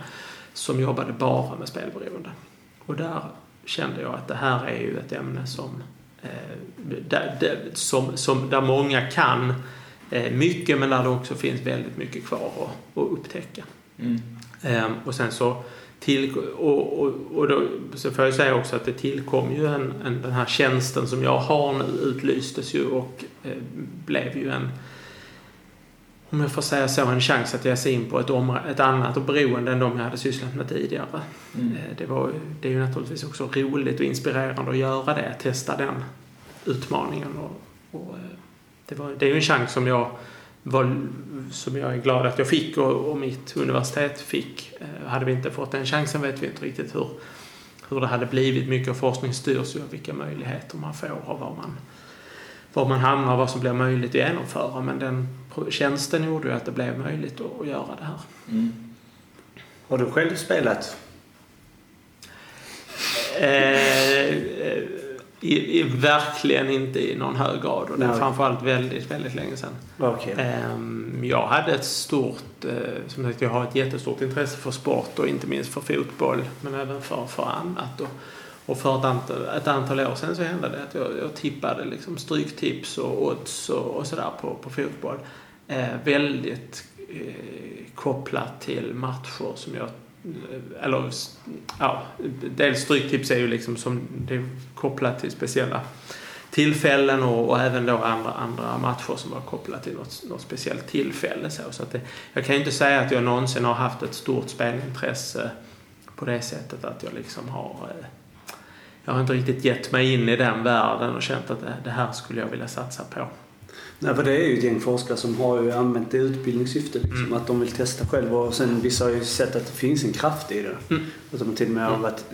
Speaker 5: som jobbade bara med spelberoende. Och där kände jag att det här är ju ett ämne som, eh, där, där, som, som, där många kan mycket men där det också finns väldigt mycket kvar att, att upptäcka. Mm. Ehm, och sen så till, och, och, och då, så får jag säga också att det tillkom ju en, en, den här tjänsten som jag har nu utlystes ju och eh, blev ju en om jag får säga så, en chans att ge sig in på ett, ett annat beroende än de jag hade sysslat med tidigare.
Speaker 4: Mm.
Speaker 5: Eh, Det, var, det är ju naturligtvis också roligt och inspirerande att göra det, testa den utmaningen. Och, och, eh, det, var, det är ju en chans som jag, var, som jag är glad att jag fick och, och mitt universitet fick. Eh, Hade vi inte fått den chansen vet vi inte riktigt hur, hur det hade blivit. Mycket av forskning styrs ju av vilka möjligheter man får och var man, var man hamnar och vad som blir möjligt att genomföra. Men den tjänsten gjorde ju att det blev möjligt att, att göra det här.
Speaker 4: Mm.
Speaker 1: Har du själv spelat?
Speaker 5: Eh, eh, i, i, verkligen inte i någon hög grad och det är
Speaker 1: Nej.
Speaker 5: framförallt väldigt, väldigt länge sedan.
Speaker 1: Okej.
Speaker 5: Ehm, Jag hade ett stort, eh, som sagt jag har ett jättestort intresse för sport och inte minst för fotboll men även för, för annat. Och, och för ett antal, ett antal år sedan så hände det att jag, jag tippade liksom stryktips och odds och, och sådär på, på fotboll. Eh, väldigt eh, kopplat till matcher som jag eller ja, dels stryktips är ju liksom som det är kopplat till speciella tillfällen och, och även då andra, andra matcher som var kopplade till något, något speciellt tillfälle. Så, så att det, jag kan ju inte säga att jag någonsin har haft ett stort spelintresse på det sättet att jag liksom har eh, jag har inte riktigt gett mig in i den världen och känt att det här skulle jag vilja satsa på.
Speaker 1: Nej, för det är ju ett gäng forskare som har ju använt det i utbildningssyfte. Liksom,
Speaker 5: Mm.
Speaker 1: Att de vill testa själva och sen vissa har ju sett att det finns en kraft i det.
Speaker 5: Mm.
Speaker 1: Att de till och med
Speaker 5: Mm.
Speaker 1: varit,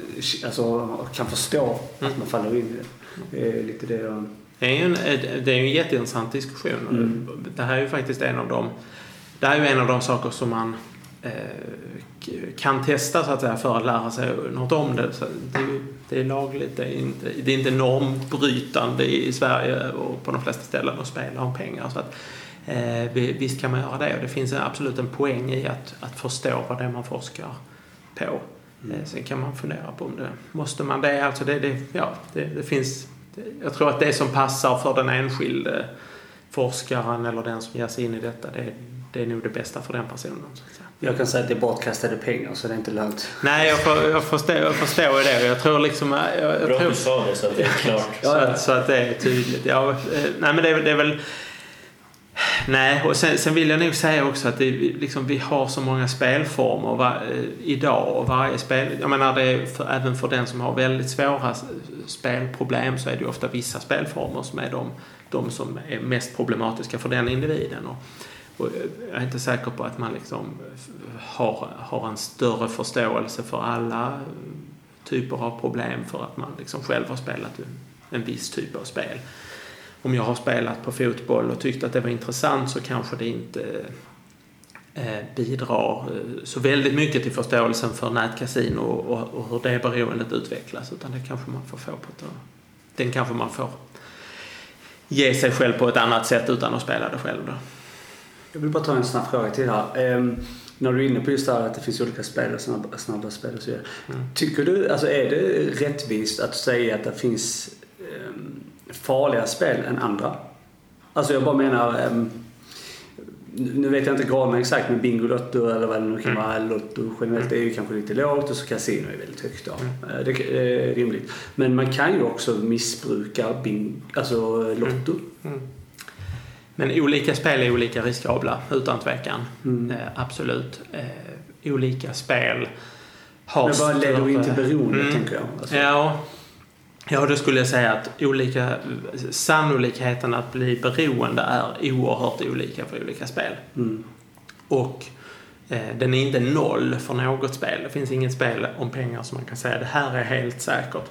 Speaker 1: alltså, kan förstå
Speaker 5: Mm.
Speaker 1: att man faller in i det. Det är lite det jag...
Speaker 5: Det är ju en, det är en jätteintressant diskussion.
Speaker 1: Mm.
Speaker 5: Det här är ju faktiskt en av de, det här är en av de saker som man eh, kan testa så att säga för att lära sig något om det. Så det, det är lagligt, det är inte, det är inte normbrytande i Sverige och på de flesta ställen att spela om pengar. Så att, eh, vi- visst kan man göra det och det finns absolut en poäng i att, att förstå vad det är man forskar på. Eh, Sen kan man fundera på om det måste man det. Alltså det, det, ja, det, det finns, jag tror att det som passar för den enskilde forskaren eller den som ger sig in i detta det, det är nog det bästa för den personen. Så.
Speaker 1: Jag kan säga att det är bortkastade pengar så det är inte lönt.
Speaker 5: Nej, jag, får, jag, förstår, jag förstår det. Jag tror liksom... Jag, jag
Speaker 4: Bra
Speaker 5: tror,
Speaker 4: att du sa det så att det är klart. *laughs*
Speaker 5: så, att, så att det är tydligt. Ja, eh, nej, men det, är- det är väl... Nej, och sen, sen vill jag nog säga också att det, liksom, vi har så många spelformer va, eh, idag och varje spel... Jag menar, det är för, även för den som har väldigt svåra spelproblem så är det ju ofta vissa spelformer som är de, de som är mest problematiska för den individen. Och, och jag är inte säker på att man liksom har, har en större förståelse för alla typer av problem för att man liksom själv har spelat en, en viss typ av spel. Om jag har spelat på fotboll och tyckt att det var intressant så kanske det inte eh, bidrar eh, så väldigt mycket till förståelsen för nätkasino och, och, och hur det beroendet utvecklas utan det kanske man får få på ett, den kanske man får ge sig själv på ett annat sätt utan att spela det själv då.
Speaker 1: Jag vill bara ta en snabb fråga till här. Ehm, när du är inne på just det här att det finns olika spel och snabba, snabba spel och så vidare.
Speaker 5: Mm.
Speaker 1: Tycker du, alltså är det rättvist att säga att det finns ehm, farliga spel än andra? Alltså jag bara menar, ehm, nu vet jag inte graden exakt men Bingolotto eller vad det nu kan
Speaker 5: Mm.
Speaker 1: vara, Lotto generellt är ju kanske lite lågt och så kasino är väldigt högt då.
Speaker 5: Mm.
Speaker 1: Eh, Det är rimligt. Men man kan ju också missbruka bing, alltså Lotto.
Speaker 5: Mm. Men olika spel är olika riskabla, utan tvekan.
Speaker 1: Mm.
Speaker 5: Eh, absolut. Eh, olika spel har
Speaker 1: Men vad leder in till beroende
Speaker 5: Mm.
Speaker 1: tänker jag? Alltså,
Speaker 5: Ja, ja, då skulle jag säga att olika, sannolikheten att bli beroende är oerhört olika för olika spel.
Speaker 1: Mm.
Speaker 5: Och eh, den är inte noll för något spel. Det finns inget spel om pengar som man kan säga det här är helt säkert.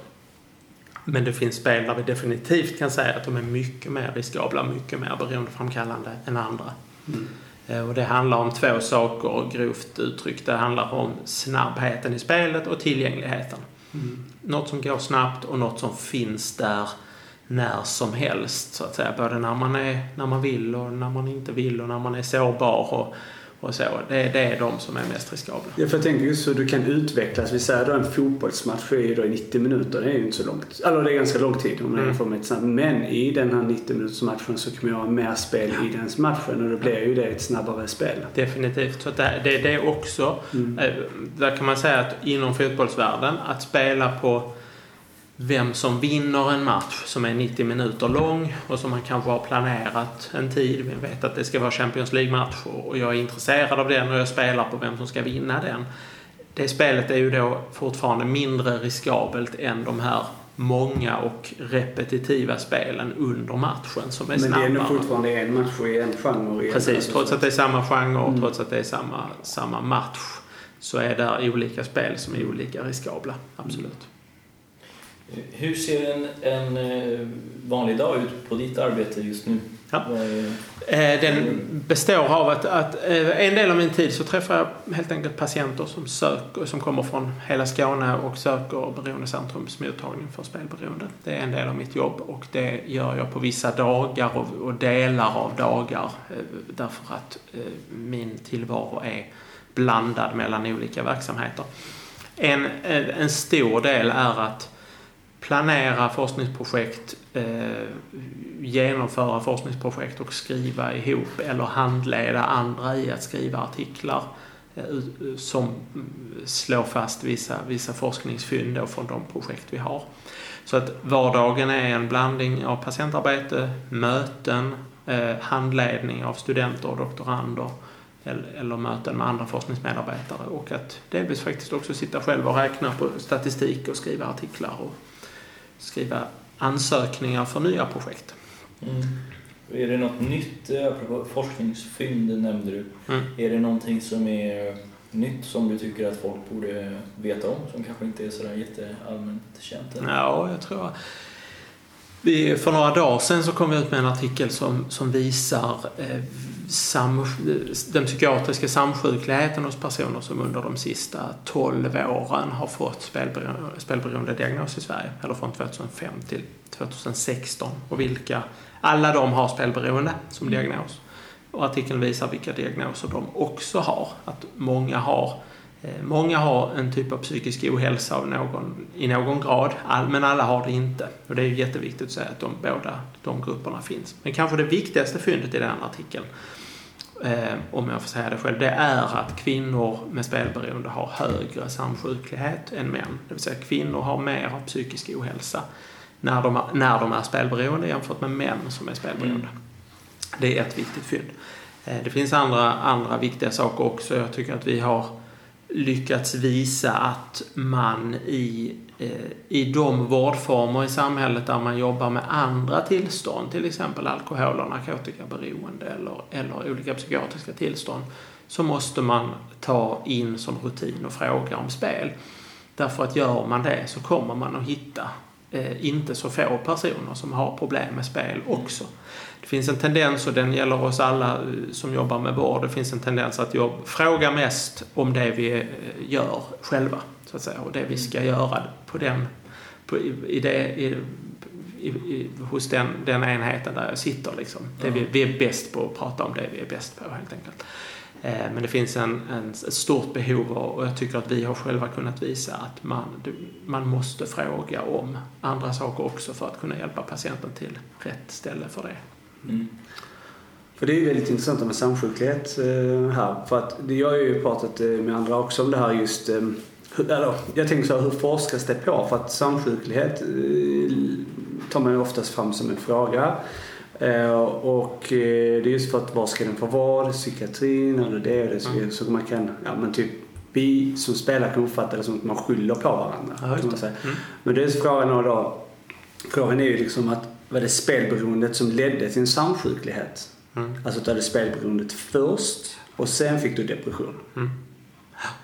Speaker 5: Men det finns spel där vi definitivt kan säga att de är mycket mer riskabla, mycket mer beroendeframkallande än andra.
Speaker 1: Mm.
Speaker 5: Eh, Och det handlar om två saker grovt uttryckt. Det handlar om snabbheten i spelet och tillgängligheten.
Speaker 1: Mm.
Speaker 5: Något som går snabbt och något som finns där när som helst så att säga. Både när man, är, när man vill och när man inte vill och när man är sårbar och, och så. Det, det är de som är mest riskabla.
Speaker 1: Ja, för jag tänker just så du kan utvecklas. Vi säger då en fotbollsmatch är då i 90 minuter. Det är ju inte så långt. Eller det är ganska lång tid om man
Speaker 5: Mm.
Speaker 1: jämför med ett snabbt. Men i den här 90 minuters matchen så kommer jag ha mer spel i den matchen och då blir ju det ett snabbare spel.
Speaker 5: Definitivt. Så det, det, det är också,
Speaker 1: Mm.
Speaker 5: eh, där kan man säga att inom fotbollsvärlden, att spela på vem som vinner en match som är 90 minuter lång och som man kanske har planerat en tid. Vi vet att det ska vara Champions League-match och jag är intresserad av den och jag spelar på vem som ska vinna den. Det spelet är ju då fortfarande mindre riskabelt än de här många och repetitiva spelen under matchen som är
Speaker 1: Men
Speaker 5: snabbare.
Speaker 1: det är nog fortfarande en match i en genre.
Speaker 5: Precis, trots att det är samma genre och
Speaker 1: Mm.
Speaker 5: trots att det är samma, samma match så är det olika spel som är olika riskabla. Absolut.
Speaker 4: Hur ser en, en eh, vanlig dag ut på ditt arbete just nu?
Speaker 5: Ja. Eh, Den består av att, att eh, en del av min tid så träffar jag helt enkelt patienter som söker, som kommer från hela Skåne och söker Beroendecentrums mottagning för spelberoende. Det är en del av mitt jobb och det gör jag på vissa dagar och, och delar av dagar därför att min tillvaro är blandad mellan olika verksamheter. En en stor del är att planera forskningsprojekt, eh, genomföra forskningsprojekt och skriva ihop eller handleda andra i att skriva artiklar eh, som mm, slår fast vissa, vissa forskningsfynd från de projekt vi har. Så att vardagen är en blandning av patientarbete, möten, eh, handledning av studenter och doktorander eller, eller möten med andra forskningsmedarbetare och att delvis faktiskt också sitta själv och räkna på statistik och skriva artiklar och skriva ansökningar för nya projekt.
Speaker 4: Mm. Är det något nytt, eh, apropå forskningsfynd nämnde du.
Speaker 5: Mm.
Speaker 4: Är det någonting som är nytt som du tycker att folk borde veta om som kanske inte är sådär jätteallmänt känt? än?
Speaker 5: Ja, jag tror... Vi, för några dagar sedan så kom vi ut med en artikel som, som visar eh, sam, den psykiatriska samsjukligheten hos personer som under de sista 12 åren har fått spelberoende, spelberoende diagnos i Sverige. Eller från 2005 till 2016. Och vilka, alla de har spelberoende som diagnos. Och artikeln visar vilka diagnoser de också har. Att många har Många har en typ av psykisk ohälsa av någon, i någon grad, all, men alla har det inte. Och det är ju jätteviktigt att säga att de, båda de grupperna finns. Men kanske det viktigaste fyndet i den artikeln, eh, om jag får säga det själv, det är att kvinnor med spelberoende har högre samsjuklighet än män. Det vill säga kvinnor har mer av psykisk ohälsa när de, när de är spelberoende jämfört med män som är spelberoende. Det är ett viktigt fynd. Eh, Det finns andra, andra viktiga saker också. Jag tycker att vi har lyckats visa att man i, eh, i de vårdformer i samhället där man jobbar med andra tillstånd, till exempel alkohol och narkotikaberoende eller, eller olika psykiatriska tillstånd, så måste man ta in som rutin och fråga om spel. Därför att gör man det så kommer man att hitta eh, inte så få personer som har problem med spel också. Det finns en tendens, och den gäller oss alla eh, som jobbar med vård, det finns en tendens att jobb, fråga mest om det vi eh, gör själva, så att säga, och det vi ska göra på den, på, i, det, i, i, i, hos den, den enheten där jag sitter. Liksom. Det vi, vi är bäst på att prata om det vi är bäst på, helt enkelt. Eh, Men det finns en, en, ett stort behov och jag tycker att vi har själva kunnat visa att man, man måste fråga om andra saker också för att kunna hjälpa patienten till rätt ställe för det.
Speaker 4: Mm.
Speaker 1: För det är ju väldigt intressant med samsjuklighet eh, här. För att det- jag har ju pratat eh, med andra också om det här just eh, eller, jag tänker så här, hur forskas det på? För att samsjuklighet tar man ju oftast fram som en fråga. Och det är just för att var ska den få vård? Psykiatrin eller det? det så,
Speaker 5: Mm.
Speaker 1: så man kan, ja men typ vi som spelar kan uppfatta det som att man skyller på varandra.
Speaker 5: Ja,
Speaker 1: kan man
Speaker 5: det.
Speaker 1: säga.
Speaker 5: Mm.
Speaker 1: Men det är frågan då. Frågan är ju liksom att var det spelberoendet som ledde till en samsjuklighet?
Speaker 5: Mm.
Speaker 1: Alltså du hade spelberoendet först och sen fick du depression.
Speaker 5: Mm.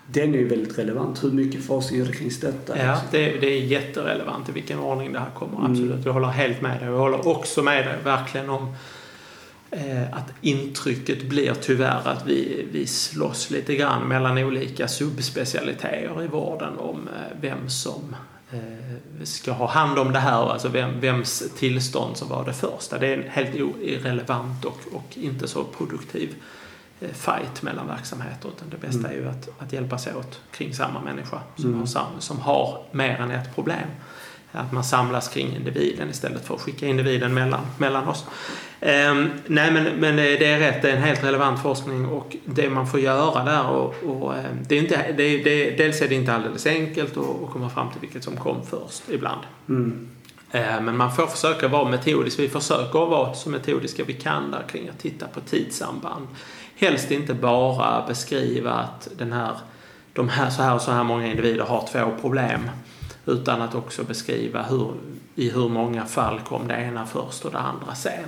Speaker 1: Den är ju väldigt relevant. Hur mycket forskning är det kring detta?
Speaker 5: Ja, det, det är jätterelevant i vilken ordning det här kommer.
Speaker 1: Mm.
Speaker 5: Absolut. Jag håller helt med dig. Jag håller också med dig verkligen om eh, att intrycket blir tyvärr att vi, vi slåss lite grann mellan olika subspecialiteter i vården om eh, vem som ska ha hand om det här, alltså vem, vems tillstånd som var det första. Det är en helt irrelevant och, och inte så produktiv eh, fight mellan verksamheter utan det bästa
Speaker 1: Mm.
Speaker 5: är ju att, att hjälpas åt kring samma människa som,
Speaker 1: Mm.
Speaker 5: har, som har mer än ett problem. Att man samlas kring individen istället för att skicka individen mellan, mellan oss. Um, nej men, men det är rätt, det är en helt relevant forskning och det man får göra där och, och ehm, det är inte, det, det, dels är det inte alldeles enkelt att, komma fram till vilket som kom först ibland.
Speaker 1: Mm.
Speaker 5: Uh, men man får försöka vara metodisk. Vi försöker vara så metodiska vi kan där kring att titta på tidssamband. Helst inte bara beskriva att den här, de här, så här och så här många individer har två problem utan att också beskriva hur, i hur många fall kom det ena först och det andra sen.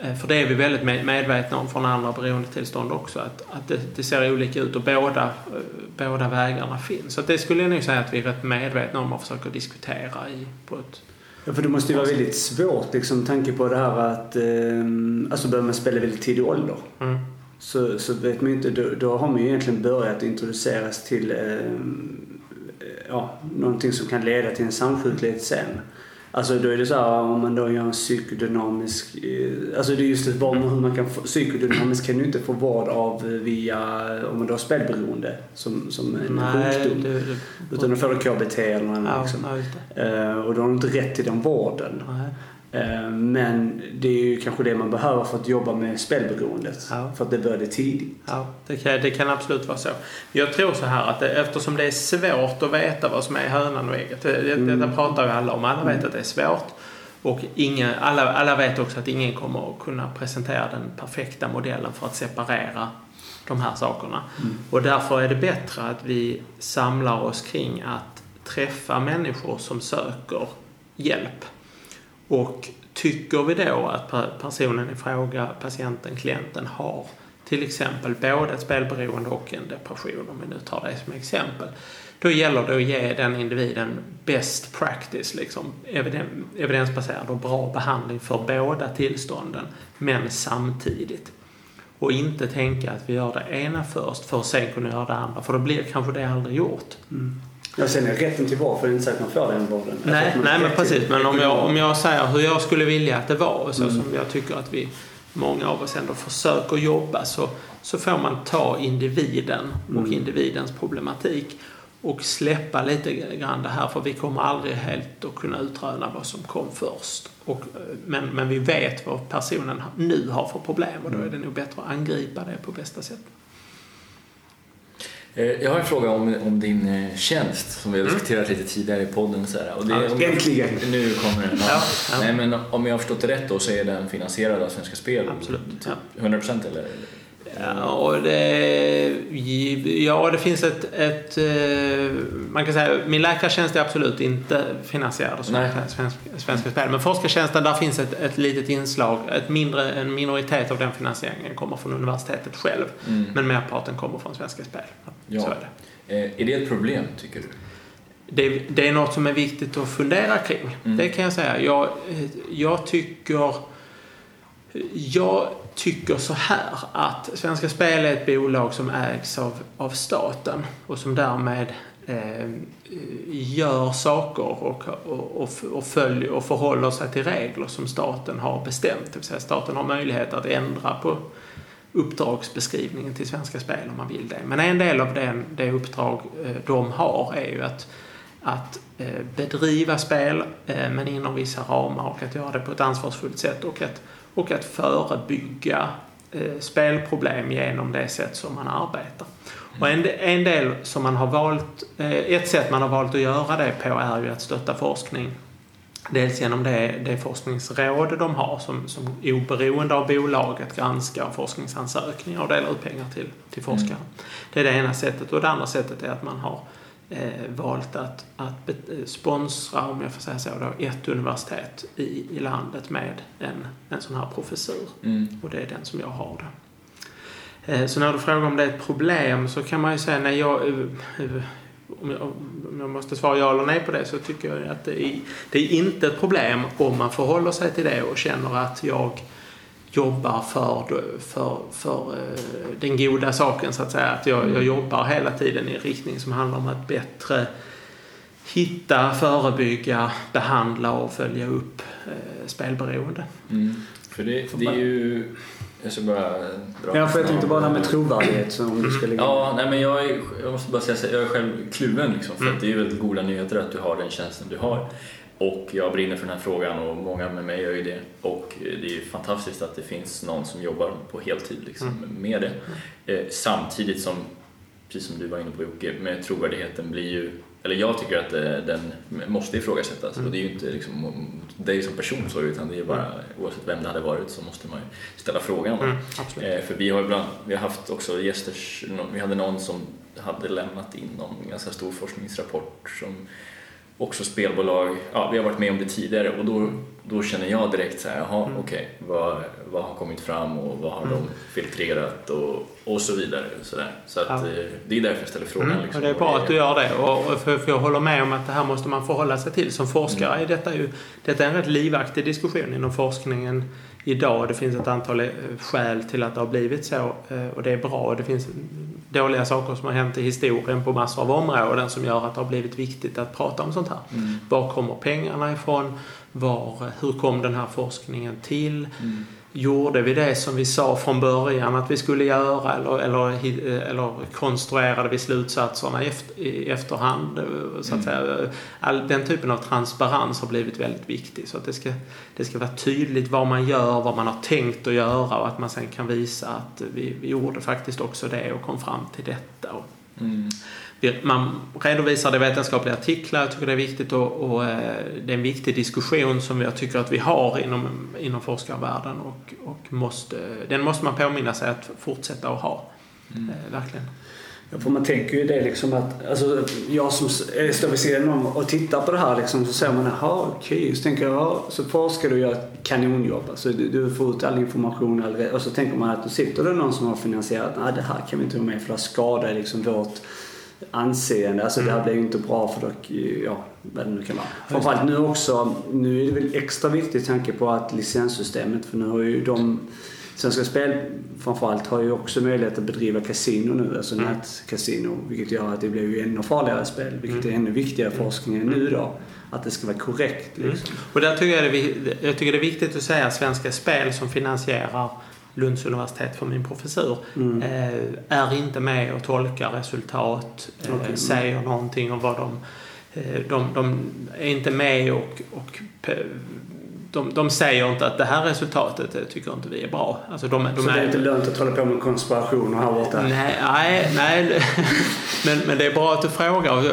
Speaker 5: Eh, för det är vi väldigt medvetna om från andra beroendetillstånd också, att, att det, det, ser olika ut och båda, eh, båda vägarna finns. Så det skulle jag nog säga att vi är rätt medvetna om och försöker diskutera i på ett
Speaker 1: Ja, för det måste ju vara väldigt svårt liksom, tanke på det här att eh, alltså börjar man spela väldigt tidig ålder.
Speaker 5: Mm.
Speaker 1: Så, så vet man inte, då, då, har man ju egentligen börjat introduceras till eh, ja, någonting som kan leda till en samsjuklighet sen. Alltså då är det så här om man då gör en psykodynamisk, eh, alltså det är just det hur man kan få, psykodynamisk kan du inte få vård av via, om man då har spelberoende som, som en
Speaker 5: Nej,
Speaker 1: sjukdom.
Speaker 5: det, det,
Speaker 1: Utan då får du KBT eller något
Speaker 5: ja,
Speaker 1: liksom.
Speaker 5: ja,
Speaker 1: uh, och då har du inte rätt till den vården.
Speaker 5: Nej.
Speaker 1: Uh, men det är ju kanske det man behöver för att jobba med spelberoendet.
Speaker 5: Ja.
Speaker 1: För att det började tidigt.
Speaker 5: Ja, det kan, det kan absolut vara så. Jag tror så här att det, eftersom det är svårt att veta vad som är hönan och ägget. Det, det,
Speaker 1: Mm.
Speaker 5: Detta pratar ju alla om. Alla vet att det är svårt. Och ingen, alla, alla vet också att ingen kommer att kunna presentera den perfekta modellen för att separera de här sakerna.
Speaker 1: Mm.
Speaker 5: Och därför är det bättre att vi samlar oss kring att träffa människor som söker hjälp. Och tycker vi då att personen i fråga, patienten, klienten har till exempel både ett spelberoende och en depression, om vi nu tar det som exempel. Då gäller det att ge den individen best practice, liksom evidensbaserad och bra behandling för båda tillstånden, men samtidigt. Och inte tänka att vi gör det ena först för att sen kunna göra det andra, för då blir kanske det aldrig gjort. Mm.
Speaker 1: Ja, sen är rätten till vård för det är inte säkert att man får den vården.
Speaker 5: Nej, nej men precis. Men om jag, om jag säger hur jag skulle vilja att det var, så
Speaker 1: Mm.
Speaker 5: som jag tycker att vi, många av oss ändå försöker jobba, så, så får man ta individen och
Speaker 1: Mm.
Speaker 5: individens problematik och släppa lite grann det här, för vi kommer aldrig helt att kunna utröna vad som kom först. Och, eh, men, men vi vet vad personen nu har för problem och då är det nog bättre att angripa det på bästa sätt.
Speaker 4: Eh, Jag har en fråga om, om din eh, tjänst som vi har
Speaker 5: Mm.
Speaker 4: diskuterat lite tidigare i podden. Så här. Och det,
Speaker 5: Ja,
Speaker 1: Äntligen!
Speaker 4: nu kommer den.
Speaker 5: Ja, ja.
Speaker 4: Nej, men om jag har förstått det rätt då så är den finansierad av Svenska Spel?
Speaker 5: Absolut, ja.
Speaker 4: 100% eller?
Speaker 5: Ja, och det, ja, det finns ett, ett... eh, Man kan säga min läkartjänst är absolut inte finansierad av. Svenska, Svenska, Spel. Men forskartjänsten, där finns ett, ett litet inslag. Ett mindre, en minoritet av den finansieringen kommer från universitetet själv.
Speaker 4: Mm.
Speaker 5: Men merparten kommer från Svenska Spel.
Speaker 4: Ja.
Speaker 5: Så är det.
Speaker 4: Eh, Är det ett problem tycker du?
Speaker 5: Det, det är något som är viktigt att fundera kring.
Speaker 4: Mm.
Speaker 5: Det kan jag säga. Jag, jag tycker... Jag tycker så här att Svenska Spel är ett bolag som ägs av, av staten och som därmed eh, gör saker och, och, och, och, följer, och förhåller sig till regler som staten har bestämt. Det vill säga staten har möjlighet att ändra på uppdragsbeskrivningen till Svenska Spel om man vill det. Men en del av den, det uppdrag eh, de har är ju att, att eh, bedriva spel eh, men inom vissa ramar och att göra det på ett ansvarsfullt sätt och att, och att förebygga eh, spelproblem genom det sätt som man arbetar. Och en, en del som man har valt, eh, ett sätt man har valt att göra det på är ju att stötta forskning Dels genom det, det forskningsråd de har som, som oberoende av bolaget granskar forskningsansökningar och delar ut pengar till, till forskare. Det är det ena sättet. Och det andra sättet är att man har eh, valt att, att eh, sponsra, om jag får säga så, då, ett universitet i, i landet med en, en sån här professur.
Speaker 4: Mm.
Speaker 5: Och det är den som jag har då. Eh, Så när du frågar om det är ett problem så kan man ju säga nej, jag, eh, eh, om jag, om jag måste svara ja eller nej på det så tycker jag att det är, det är inte ett problem om man förhåller sig till det och känner att jag jobbar för, för, för eh, den goda saken så att säga. Att jag, jag jobbar hela tiden i en riktning som handlar om att bättre hitta, förebygga, behandla och följa upp eh, spelberoende.
Speaker 4: Mm. För det, det är ju... Jag ska bara dra
Speaker 1: Ja, för jag tänkte bara det här med trovärdighet så om du ska lägga
Speaker 4: Ja, nej, men jag, är, jag måste bara säga jag är själv kluven liksom, för
Speaker 5: Mm.
Speaker 4: att det är ju väldigt goda nyheter att du har den tjänsten du har. Och jag brinner för den här frågan och många med mig gör ju det. Och eh, det är ju fantastiskt att det finns någon som jobbar på heltid liksom,
Speaker 5: Mm.
Speaker 4: med det. Eh, samtidigt som, precis som du var inne på Jocke, med trovärdigheten blir ju eller jag tycker att eh, den måste ifrågasättas
Speaker 5: Mm.
Speaker 4: och det är ju inte liksom dig som person så utan det är bara oavsett vem det hade varit så måste man ju ställa frågan.
Speaker 5: Mm.
Speaker 4: Eh, för vi har ibland, vi har haft också gäster, vi hade någon som hade lämnat in någon ganska stor forskningsrapport som också spelbolag, ja vi har varit med om det tidigare och då, då känner jag direkt så här, jaha
Speaker 5: Mm.
Speaker 4: okej, vad, vad har kommit fram och vad har
Speaker 5: Mm.
Speaker 4: de filtrerat och, och så vidare. Så, där. så att,
Speaker 5: Ja.
Speaker 4: eh, det är därför jag ställer frågan.
Speaker 5: Mm,
Speaker 4: liksom.
Speaker 5: och det är bra att du gör det. Och, och för, för jag håller med om att det här måste man förhålla sig till. Som forskare är detta ju detta är en rätt livaktig diskussion inom forskningen idag. Det finns ett antal eh, skäl till att det har blivit så eh, och det är bra. Det finns dåliga saker som har hänt i historien på massor av områden som gör att det har blivit viktigt att prata om sånt här.
Speaker 4: Mm.
Speaker 5: Var kommer pengarna ifrån? Var, hur kom den här forskningen till?
Speaker 4: Mm.
Speaker 5: Gjorde vi det som vi sa från början att vi skulle göra eller, eller, eller konstruerade vi slutsatserna efter, i efterhand? Så att
Speaker 4: Mm.
Speaker 5: säga. All, den typen av transparens har blivit väldigt viktig. Så att det ska, det ska vara tydligt vad man gör, vad man har tänkt att göra och att man sen kan visa att vi, vi gjorde faktiskt också det och kom fram till detta.
Speaker 4: Mm.
Speaker 5: Man redovisar det i vetenskapliga artiklar. Jag tycker det är viktigt och, och eh, det är en viktig diskussion som jag tycker att vi har inom, inom forskarvärlden och, och måste, den måste man påminna sig att fortsätta att ha.
Speaker 4: Mm.
Speaker 5: Eh, verkligen.
Speaker 1: Ja, för man tänker ju det liksom att, alltså, jag som står vid sidan om och tittar på det här liksom, så säger man jaha okej, så tänker jag, ja, så forskar du och gör ett kanonjobb. Alltså, du, du får ut all information all, och så tänker man att då sitter det någon som har finansierat, nej det här kan vi inte ha med för det skadar liksom vårt anseende. Alltså det här blir ju inte bra för då, ja, vad det nu kan vara. Framförallt nu också, nu är det väl extra viktigt tanke på att licenssystemet, för nu har ju de Svenska Spel framförallt har ju också möjlighet att bedriva kasino nu, alltså
Speaker 5: Mm.
Speaker 1: nätkasino. Vilket gör att det blir ju ännu farligare spel, vilket är ännu viktigare för forskningen nu då. Att det ska vara korrekt liksom.
Speaker 5: Och där tycker jag, det, jag tycker det är viktigt att säga att Svenska Spel som finansierar Lunds universitet för min professur
Speaker 1: Mm.
Speaker 5: eh, är inte med och tolkar resultat, eh,
Speaker 1: Okej.
Speaker 5: säger någonting om vad de... Eh, de, de är inte med och, och de, de säger inte att det här resultatet eh, tycker inte vi är bra. Alltså de, de
Speaker 1: så det är inte lönt att hålla på med konspirationer här borta.
Speaker 5: Nej, nej, nej. *laughs* Men, men det är bra att du frågar.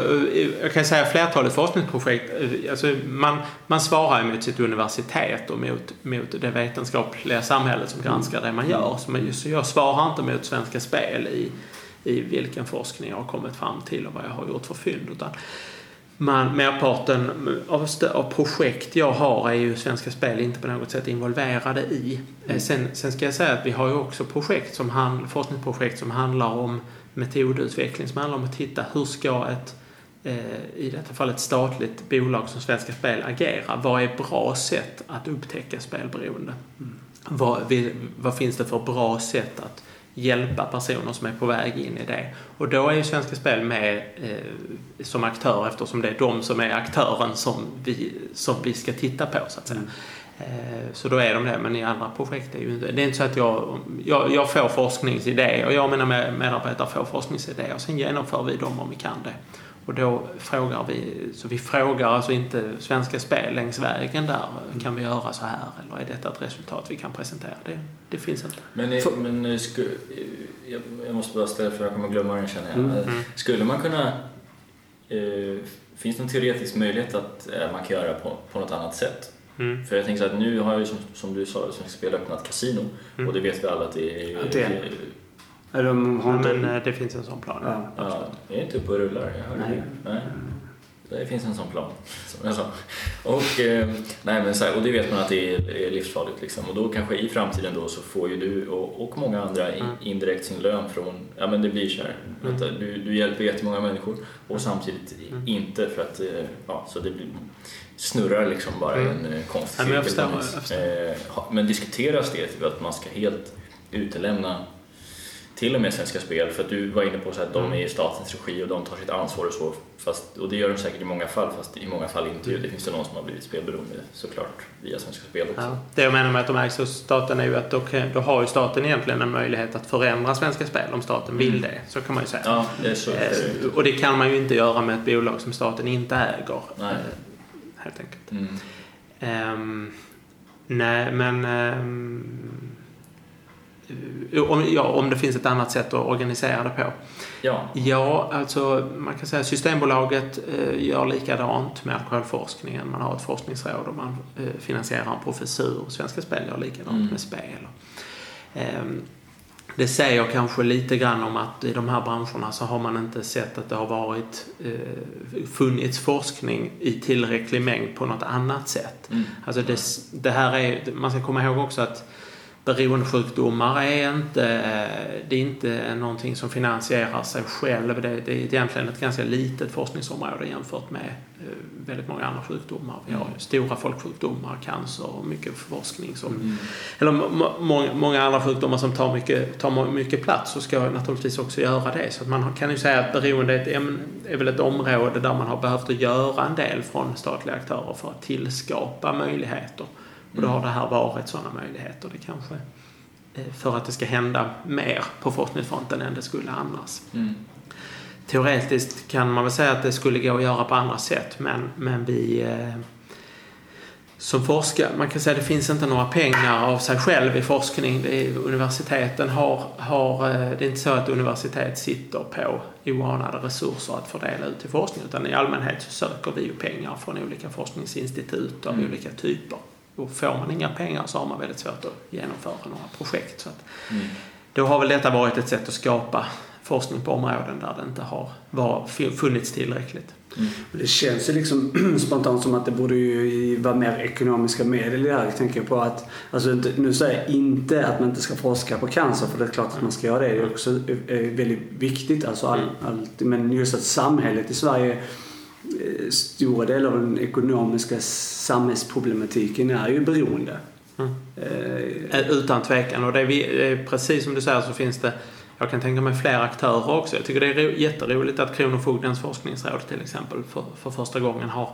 Speaker 5: Jag kan säga flertalet forskningsprojekt, alltså man, man svarar mot sitt universitet och mot, mot det vetenskapliga samhället som granskar det man gör. Så, man, så jag svarar inte mot Svenska Spel i, i vilken forskning jag har kommit fram till och vad jag har gjort för fynd. Utan man, merparten av, av projekt jag har är ju Svenska Spel inte på något sätt involverade i. Eh, Sen, sen ska jag säga att vi har ju också projekt som hand, forskningsprojekt som handlar om metodutveckling, som handlar om att titta hur ska ett eh, i detta fall ett statligt bolag som Svenska Spel agera. Vad är bra sätt att upptäcka spelberoende? Vad, vi- vad finns det för bra sätt att hjälpa personer som är på väg in i det? Och då är ju Svenska Spel med eh, som aktör eftersom det är de som är aktören som vi, som vi ska titta på så att säga. Eh, Så då är de det, men i andra projekt är ju inte... Det är inte så att jag, jag, jag får forskningsidéer och jag och mina med- medarbetare får forskningsidéer och sen genomför vi dem om vi kan det. Och då frågar vi, så vi frågar alltså inte Svenska Spel längs vägen där, kan vi göra så här eller är detta ett resultat vi kan presentera? Det, det finns inte.
Speaker 4: Men,
Speaker 1: För-
Speaker 4: men eh, sku, jag, måste bara ställa för jag kommer glömma den känner jag.
Speaker 1: Mm.
Speaker 5: Mm.
Speaker 4: Skulle man kunna... Eh, finns det en teoretisk möjlighet att eh, man kan göra på, på något annat sätt?
Speaker 5: Mm.
Speaker 4: För jag tänker så att nu har ju som, som du sa, Svenska Spel öppnat kasino
Speaker 5: Mm.
Speaker 4: och det vet vi alla att det är...
Speaker 1: Ja, det är-
Speaker 4: eh,
Speaker 1: Ja, de har
Speaker 5: Ja, men eh, det finns en sån plan.
Speaker 1: Ja.
Speaker 4: Ja, det är inte uppe och rullar. Jag hörde
Speaker 1: Nej.
Speaker 4: det. Nej. Det finns en sån plan, som jag sa. Och, eh, nej, men så här, och det vet man att det är, är livsfarligt. Liksom. Och då kanske i framtiden då så får ju du och, och många andra
Speaker 5: Mm.
Speaker 4: indirekt sin lön från, ja men det blir så här,
Speaker 5: Mm.
Speaker 4: att du, du hjälper jättemånga människor och samtidigt
Speaker 5: Mm.
Speaker 4: inte för att, eh, ja så det blir, snurrar liksom bara
Speaker 5: Mm.
Speaker 4: en eh, konstig
Speaker 5: men
Speaker 4: cirkel. Eh, ha- Men diskuteras det att man ska helt utelämna till och med Svenska Spel, för att du var inne på så att de
Speaker 5: Mm.
Speaker 4: är i statens regi och de tar sitt ansvar och så. Fast, och det gör de säkert i många fall, fast i många fall inte. ju. Det finns det någon som har blivit spelberoende såklart via Svenska Spel också.
Speaker 5: Ja. Det jag menar med att de ägs av staten är ju att då, då har ju staten egentligen en möjlighet att förändra Svenska Spel om staten vill
Speaker 4: Mm.
Speaker 5: det. Så kan man ju säga.
Speaker 4: Ja, det är så.
Speaker 5: Eh, Och det kan man ju inte göra med ett bolag som staten inte äger.
Speaker 4: Nej.
Speaker 5: eh, helt enkelt.
Speaker 4: Mm.
Speaker 5: Ehm, nej, men ehm, om, ja, om det finns ett annat sätt att organisera det på.
Speaker 4: Ja.
Speaker 5: Ja, alltså man kan säga Systembolaget eh, gör likadant med alkoholforskningen. Man har ett forskningsråd och man eh, finansierar en professur. Svenska Spel gör likadant
Speaker 4: Mm.
Speaker 5: med spel. Ehm, det säger kanske lite grann om att i de här branscherna så har man inte sett att det har varit eh, funnits forskning i tillräcklig mängd på något annat sätt.
Speaker 4: Mm.
Speaker 5: Alltså det, det här är, man ska komma ihåg också att beroendesjukdomar är inte, det är inte någonting som finansierar sig själv. Det, det är egentligen ett ganska litet forskningsområde jämfört med eh, väldigt många andra sjukdomar. Vi har ju stora folksjukdomar, cancer och mycket forskning som
Speaker 4: Mm.
Speaker 5: eller må, må, många andra sjukdomar som tar mycket, tar mycket plats så ska naturligtvis också göra det. Så man kan ju säga att beroende är, ett ämne, är väl ett område där man har behövt att göra en del från statliga aktörer för att tillskapa möjligheter. Och då har det här varit sådana möjligheter. Det kanske eh, för att det ska hända mer på forskningsfronten än det skulle annars.
Speaker 4: Mm.
Speaker 5: Teoretiskt kan man väl säga att det skulle gå att göra på andra sätt men, men vi eh, som forskare, man kan säga att det finns inte några pengar av sig själv i forskning. Är, universiteten har, har, eh, det är inte så att universitet sitter på oanade resurser att fördela ut till forskning utan i allmänhet så söker vi ju pengar från olika forskningsinstitut av
Speaker 4: Mm.
Speaker 5: olika typer. Och får man inga pengar så har man väldigt svårt att genomföra några projekt. Så att
Speaker 4: Mm.
Speaker 5: då har väl detta varit ett sätt att skapa forskning på områden där det inte har var, funnits tillräckligt.
Speaker 1: Och Det känns ju liksom *clears throat* spontant som att det borde ju vara mer ekonomiska medel i det här. Jag tänker på att, alltså inte- nu säger jag inte att man inte ska forska på cancer för det är klart att man ska göra det. Det är också eh, väldigt viktigt. Alltså all, allt, men just att samhället i Sverige, stora delar av den ekonomiska samhällsproblematiken är ju beroende.
Speaker 5: Mm.
Speaker 1: Eh,
Speaker 5: Eh, Utan tvekan. Och det är, precis som du säger så finns det jag kan tänka mig fler aktörer också. Jag tycker det är ro- jätteroligt att Kronofogdens forskningsråd till exempel för, för första gången har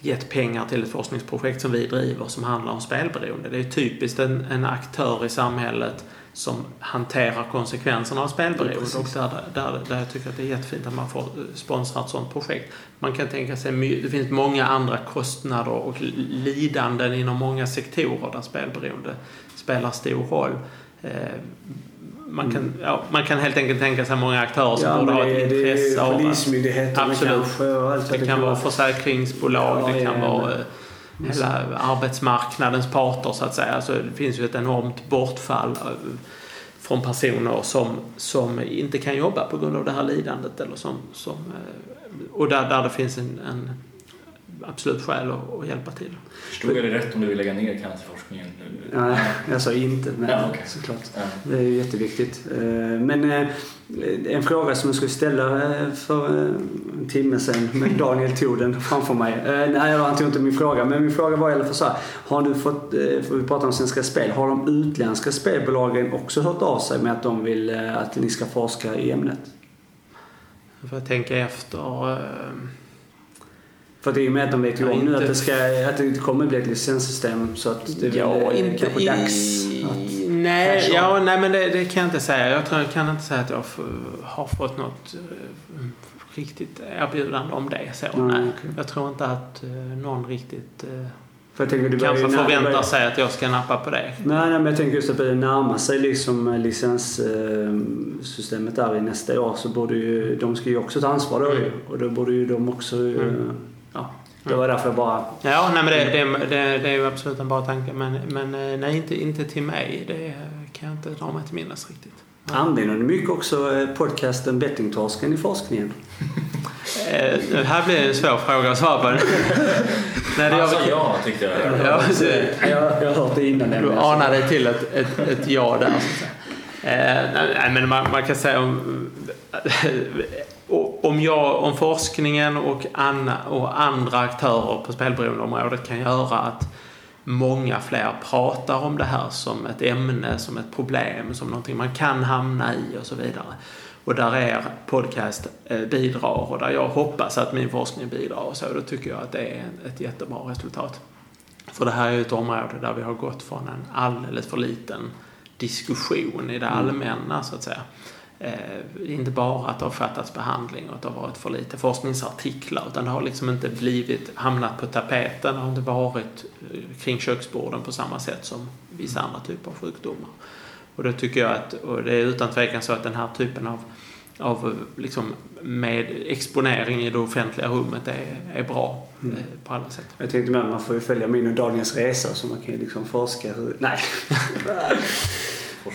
Speaker 5: gett pengar till ett forskningsprojekt som vi driver som handlar om spelberoende. Det är typiskt en, en aktör i samhället som hanterar konsekvenserna av spelberoende och där, där, där jag tycker att det är jättefint att man får eh, sponsra ett sådant projekt. Man kan tänka sig, det finns många andra kostnader och lidanden inom många sektorer där spelberoende spelar stor roll. Eh, Man kan, ja, man kan helt enkelt tänka sig många aktörer som
Speaker 1: ja,
Speaker 5: borde ha
Speaker 1: det,
Speaker 5: ett
Speaker 1: det
Speaker 5: intresse av att
Speaker 1: polismyndigheterna
Speaker 5: Absolut.
Speaker 1: kanske allt vad
Speaker 5: det kan vara försäkringsbolag,
Speaker 1: Ja,
Speaker 5: det kan
Speaker 1: ja,
Speaker 5: vara eh, hela arbetsmarknadens parter så att säga. Alltså, det finns ju ett enormt bortfall av, från personer som, som inte kan jobba på grund av det här lidandet. Eller som, som, eh, och där, där det finns en, en absolut skäl att, hjälpa till.
Speaker 4: Förstod jag det rätt om du vill lägga ner cancerforskningen nu?
Speaker 1: Nej, jag sa inte, men
Speaker 4: Ja, okej.
Speaker 1: såklart.
Speaker 4: Ja.
Speaker 1: Det är ju jätteviktigt. Eh, Men eh, en fråga som jag skulle ställa eh, för en timme sedan, men Daniel tog den framför mig. Nej, han tog inte min fråga, men min fråga var i alla fall så här. Har du fått, för vi pratar om Svenska Spel, har de utländska spelbolagen också hört av sig med att de vill att ni ska forska i ämnet?
Speaker 5: Jag får tänka efter.
Speaker 1: För det är ju med att de vet ju
Speaker 5: Ja,
Speaker 1: om nu att det, ska, att det kommer bli ett licenssystem så att det är
Speaker 5: ja,
Speaker 1: väl, eh,
Speaker 5: inte
Speaker 1: kanske
Speaker 5: i...
Speaker 1: dags att...
Speaker 5: Nej, ja, nej, men det, det kan jag inte säga. Jag, tror, jag kan inte säga att jag har fått något eh, riktigt erbjudande om det. Så,
Speaker 1: Mm,
Speaker 5: nej.
Speaker 1: okej.
Speaker 5: Jag tror inte att eh, någon riktigt
Speaker 1: För jag tänker, ju
Speaker 5: kanske förväntar
Speaker 1: börjar-
Speaker 5: sig att jag ska nappa på det.
Speaker 1: Nej, nej, men jag tänker just att det närmar sig liksom licenssystemet där i nästa år så borde ju, de ska ju också ta ansvar då.
Speaker 5: Mm.
Speaker 1: Och då borde ju de också,
Speaker 5: Mm.
Speaker 1: Det var därför jag bara,
Speaker 5: Ja, nej, men det, det, det, det är ju absolut en bra tanke. Men, men eh, nej, inte, inte till mig. Det kan jag inte dra mig till minnes riktigt.
Speaker 1: använder ni mycket också eh, podcasten Bettingtorsken i forskningen?
Speaker 5: Eh, det här blir en svår fråga att svara på. *laughs* nej, det
Speaker 4: Alltså
Speaker 5: jag,
Speaker 4: ja, tyckte jag.
Speaker 5: ja, det,
Speaker 1: Jag, jag har hört det innan
Speaker 5: Du dig till ett, ett, ett ja där. Så att säga. Eh, nej, men man, man kan säga om, om, jag, om forskningen och, Anna, och andra aktörer på spelberoendeområdet kan göra att många fler pratar om det här som ett ämne, som ett problem, som någonting man kan hamna i och så vidare. Och där er podcast eh, bidrar och där jag hoppas att min forskning bidrar och så, då tycker jag att det är ett jättebra resultat. För det här är ju ett område där vi har gått från en alldeles för liten diskussion i det allmänna så att säga. Eh, inte bara att det har fattats behandling och att det har varit för lite forskningsartiklar utan det har liksom inte blivit, hamnat på tapeten och inte varit eh, kring köksborden på samma sätt som vissa andra typer av sjukdomar. Och då tycker jag att, och det är utan tvekan så att den här typen av, av liksom med exponering i det offentliga rummet är, är bra
Speaker 1: Mm.
Speaker 5: eh, på alla sätt.
Speaker 1: Jag tänkte med att man får ju följa min och Daniels resa så man kan ju liksom forska hur... Nej. *laughs*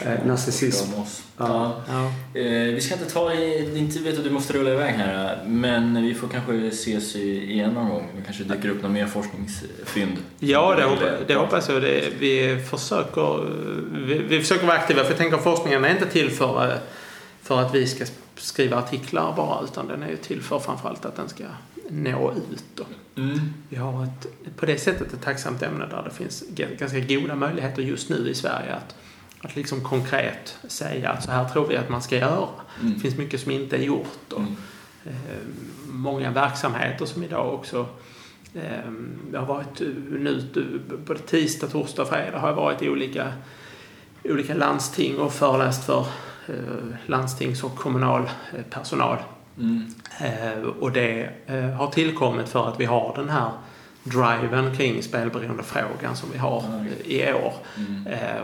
Speaker 1: Eh, narcissism. Ja.
Speaker 5: Ja.
Speaker 4: Eh, vi ska inte ta i, inte vet att du måste rulla iväg här, men vi får kanske ses igen någon gång. Det kanske dyker upp några mer forskningsfynd.
Speaker 5: Ja, det,
Speaker 4: vill
Speaker 5: det hoppas jag. Det, vi, försöker, vi, vi försöker vara aktiva. För jag tänker forskningen är inte till för, för att vi ska skriva artiklar bara. Utan den är ju till för framförallt att den ska nå ut.
Speaker 4: Mm.
Speaker 5: Vi har ett, på det sättet ett tacksamt ämne där det finns ganska goda möjligheter just nu i Sverige att, att liksom konkret säga att så här tror vi att man ska göra.
Speaker 4: Mm.
Speaker 5: Det finns mycket som inte är gjort. Och,
Speaker 4: Mm.
Speaker 5: eh, många verksamheter som idag också eh, det har varit eh, nu eh, både tisdag, torsdag och fredag har jag varit i olika, olika landsting och föreläst för eh, landstings och kommunal eh, personal.
Speaker 4: Mm.
Speaker 5: Och det har tillkommit för att vi har den här driven kring spelberoendefrågan som vi har eh, i år.
Speaker 4: Mm.
Speaker 5: Eh,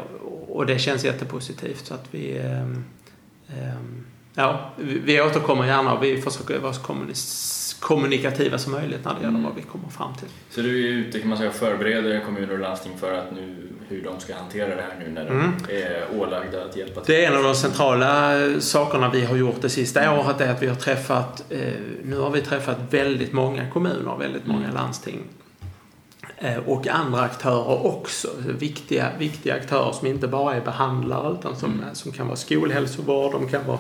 Speaker 5: och det känns jättepositivt. Så att vi, ehm, ehm, ja, vi, vi återkommer gärna och vi försöker vara så kommunikativa som möjligt när det gäller
Speaker 4: Mm.
Speaker 5: vad vi kommer fram till.
Speaker 4: Så du är ute kan man säga och förbereder kommuner och landsting för att nu, hur de ska hantera det här nu när de
Speaker 5: Mm.
Speaker 4: är ålagda att hjälpa till?
Speaker 5: Det är en av de centrala sakerna vi har gjort det sista året. Det är att vi har träffat, eh, nu har vi träffat väldigt många kommuner, väldigt många
Speaker 4: Mm.
Speaker 5: landsting. Eh, och andra aktörer också. Viktiga, viktiga aktörer som inte bara är behandlare utan som,
Speaker 4: Mm.
Speaker 5: som kan vara skolhälsovård, de kan vara,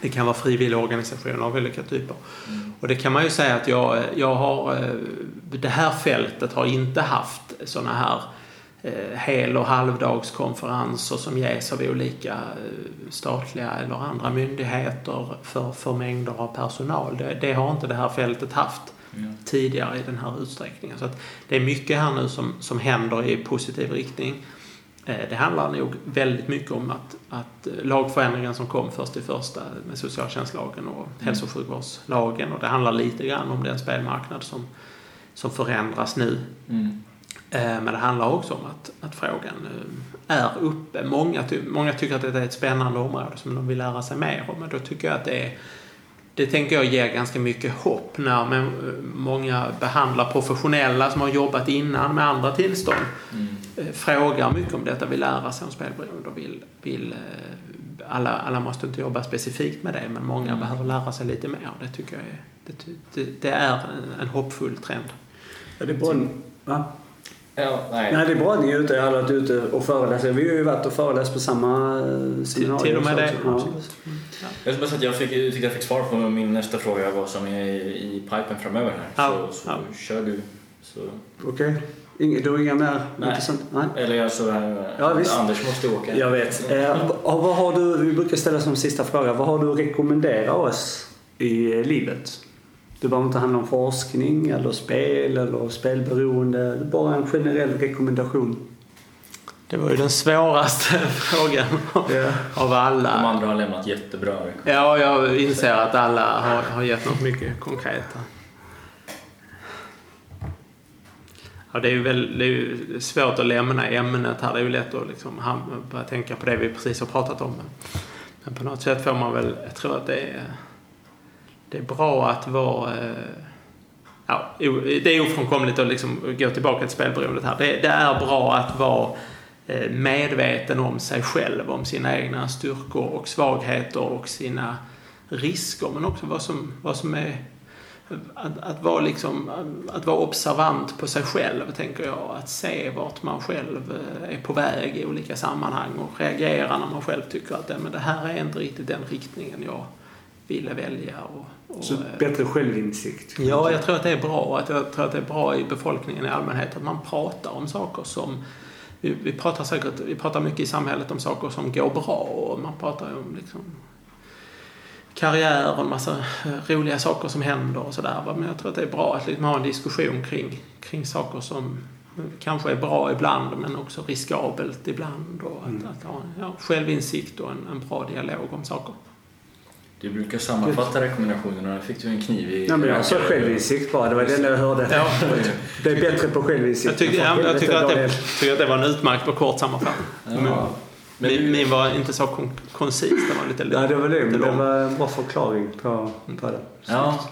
Speaker 5: det kan vara frivilliga organisationer av olika typer.
Speaker 4: Mm.
Speaker 5: Och det kan man ju säga att jag, jag har, eh, det här fältet har inte haft sådana här eh, hel och halvdagskonferenser som ges av olika statliga eller andra myndigheter för, för mängder av personal. Det, det har inte det här fältet haft
Speaker 4: Ja.
Speaker 5: tidigare i den här utsträckningen. Så det är mycket här nu som, som händer i positiv riktning. Eh, Det handlar nog väldigt mycket om att, att eh, lagförändringen som kom först i första med socialtjänstlagen och hälso och sjukvårdslagen och det handlar lite grann om den spelmarknad som, som förändras nu.
Speaker 4: Mm.
Speaker 5: Eh, Men det handlar också om att, att frågan är uppe. Många, många tycker att det är ett spännande område som de vill lära sig mer om. Men då tycker jag att det är det tänker jag ger ganska mycket hopp när men, eh, många behandlar professionella som har jobbat innan med andra tillstånd
Speaker 4: Mm.
Speaker 5: eh, frågar mycket om detta, vill lära sig om spelberoende och vill, vill eh, alla, alla måste inte jobba specifikt med det men många
Speaker 4: Mm.
Speaker 5: behöver lära sig lite mer. Det tycker jag är, det, det, det är en, en hoppfull trend.
Speaker 1: Ja, det är bra. Va?
Speaker 4: Ja, nej.
Speaker 1: Nej, det är bra att ni är ute. Jag har varit ute och föreläst. Vi har ju varit och föreläst på samma seminarium.
Speaker 5: till och med det.
Speaker 1: Ja.
Speaker 4: Jag ska bara säga att jag fick, tyckte jag fick svar på min nästa fråga, vad som är i pipen framöver här.
Speaker 5: Ja,
Speaker 4: så så
Speaker 5: ja.
Speaker 4: kör du. Så.
Speaker 1: Okej. Ing- Du har inga mer
Speaker 4: Nej.
Speaker 1: intressant? Nej.
Speaker 4: Eller alltså, eh,
Speaker 1: Ja, visst.
Speaker 4: Anders måste åka.
Speaker 1: Jag vet. Eh, vad har du, vi brukar ställa som sista fråga. Vad har du att rekommendera oss i livet? Det behöver inte handla om forskning eller spel eller spelberoende. Det bara en generell rekommendation.
Speaker 5: Det var ju den svåraste *laughs* frågan
Speaker 1: Ja.
Speaker 5: av alla.
Speaker 4: De andra har lämnat jättebra.
Speaker 5: Ja, jag inser att alla har, har gett något mycket konkret. Ja, det är ju väl, det är ju svårt att lämna ämnet här. Det är ju lätt att liksom börja tänka på det vi precis har pratat om. Men, men på något sätt får man väl, jag tror att det är, det är bra att vara eh, Ja, det är ofrånkomligt att liksom gå tillbaka till spelberoendet här. Det, det är bra att vara eh, medveten om sig själv, om sina egna styrkor och svagheter och sina risker, men också vad som, vad som är att, att, vara liksom, att vara observant på sig själv, tänker jag. Att se vart man själv eh, är på väg i olika sammanhang och reagera när man själv tycker att men det här är inte riktigt den riktningen jag ville välja. Och, och,
Speaker 1: Så
Speaker 5: eh,
Speaker 1: bättre självinsikt.
Speaker 5: Ja, jag tror att det är bra. Att jag tror att det är bra i befolkningen i allmänhet att man pratar om saker som... Vi, vi pratar säkert vi pratar mycket i samhället om saker som går bra och man pratar om liksom karriär och en massa eh, roliga saker som händer och sådär. Men jag tror att det är bra att liksom ha en diskussion kring, kring saker som kanske är bra ibland men också riskabelt ibland. Och att,
Speaker 1: Mm.
Speaker 5: att ha ja, självinsikt och en, en bra dialog om saker.
Speaker 4: Du brukar sammanfatta rekommendationerna. Fick du en kniv i
Speaker 1: Nej, men jag sa självinsikt bara. Det var det enda jag hörde.
Speaker 5: Ja.
Speaker 1: Det är bättre på självinsikt.
Speaker 5: Jag tycker, jag, jag att det, att det var en utmärkt och kort sammanfattning.
Speaker 4: Ja. Men
Speaker 5: Min,
Speaker 4: du-
Speaker 5: min var inte så kon koncis. Den var lite
Speaker 1: Ja, det var det.
Speaker 5: lite
Speaker 1: Men det
Speaker 5: lång.
Speaker 1: var en bra förklaring på, på det.
Speaker 4: Ja,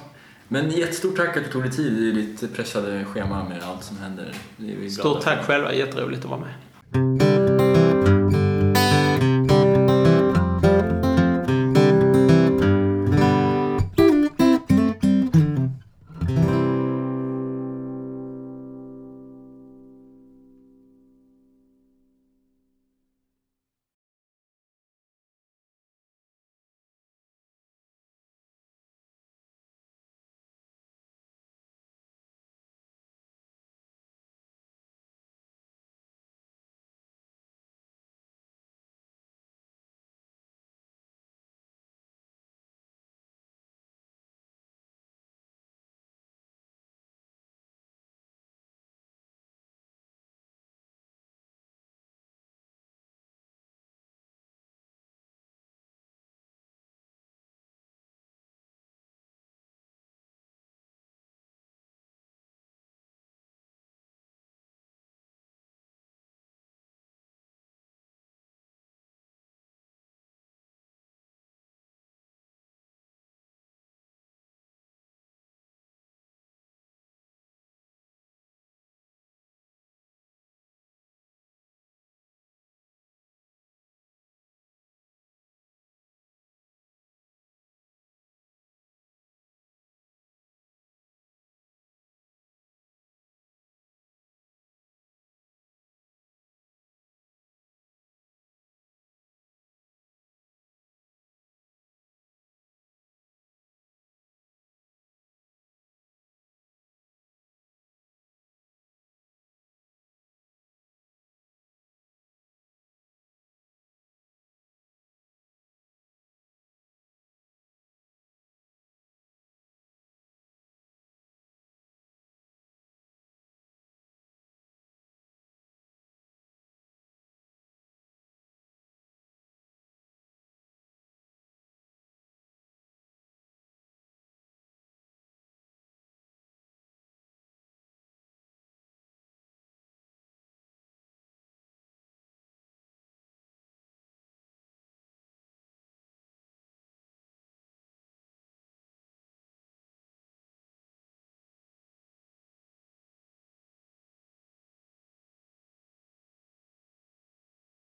Speaker 4: men jättestort tack att du tog dig tid i ditt pressade schema med allt som händer.
Speaker 5: Stort tack själva. Jätteroligt att vara med.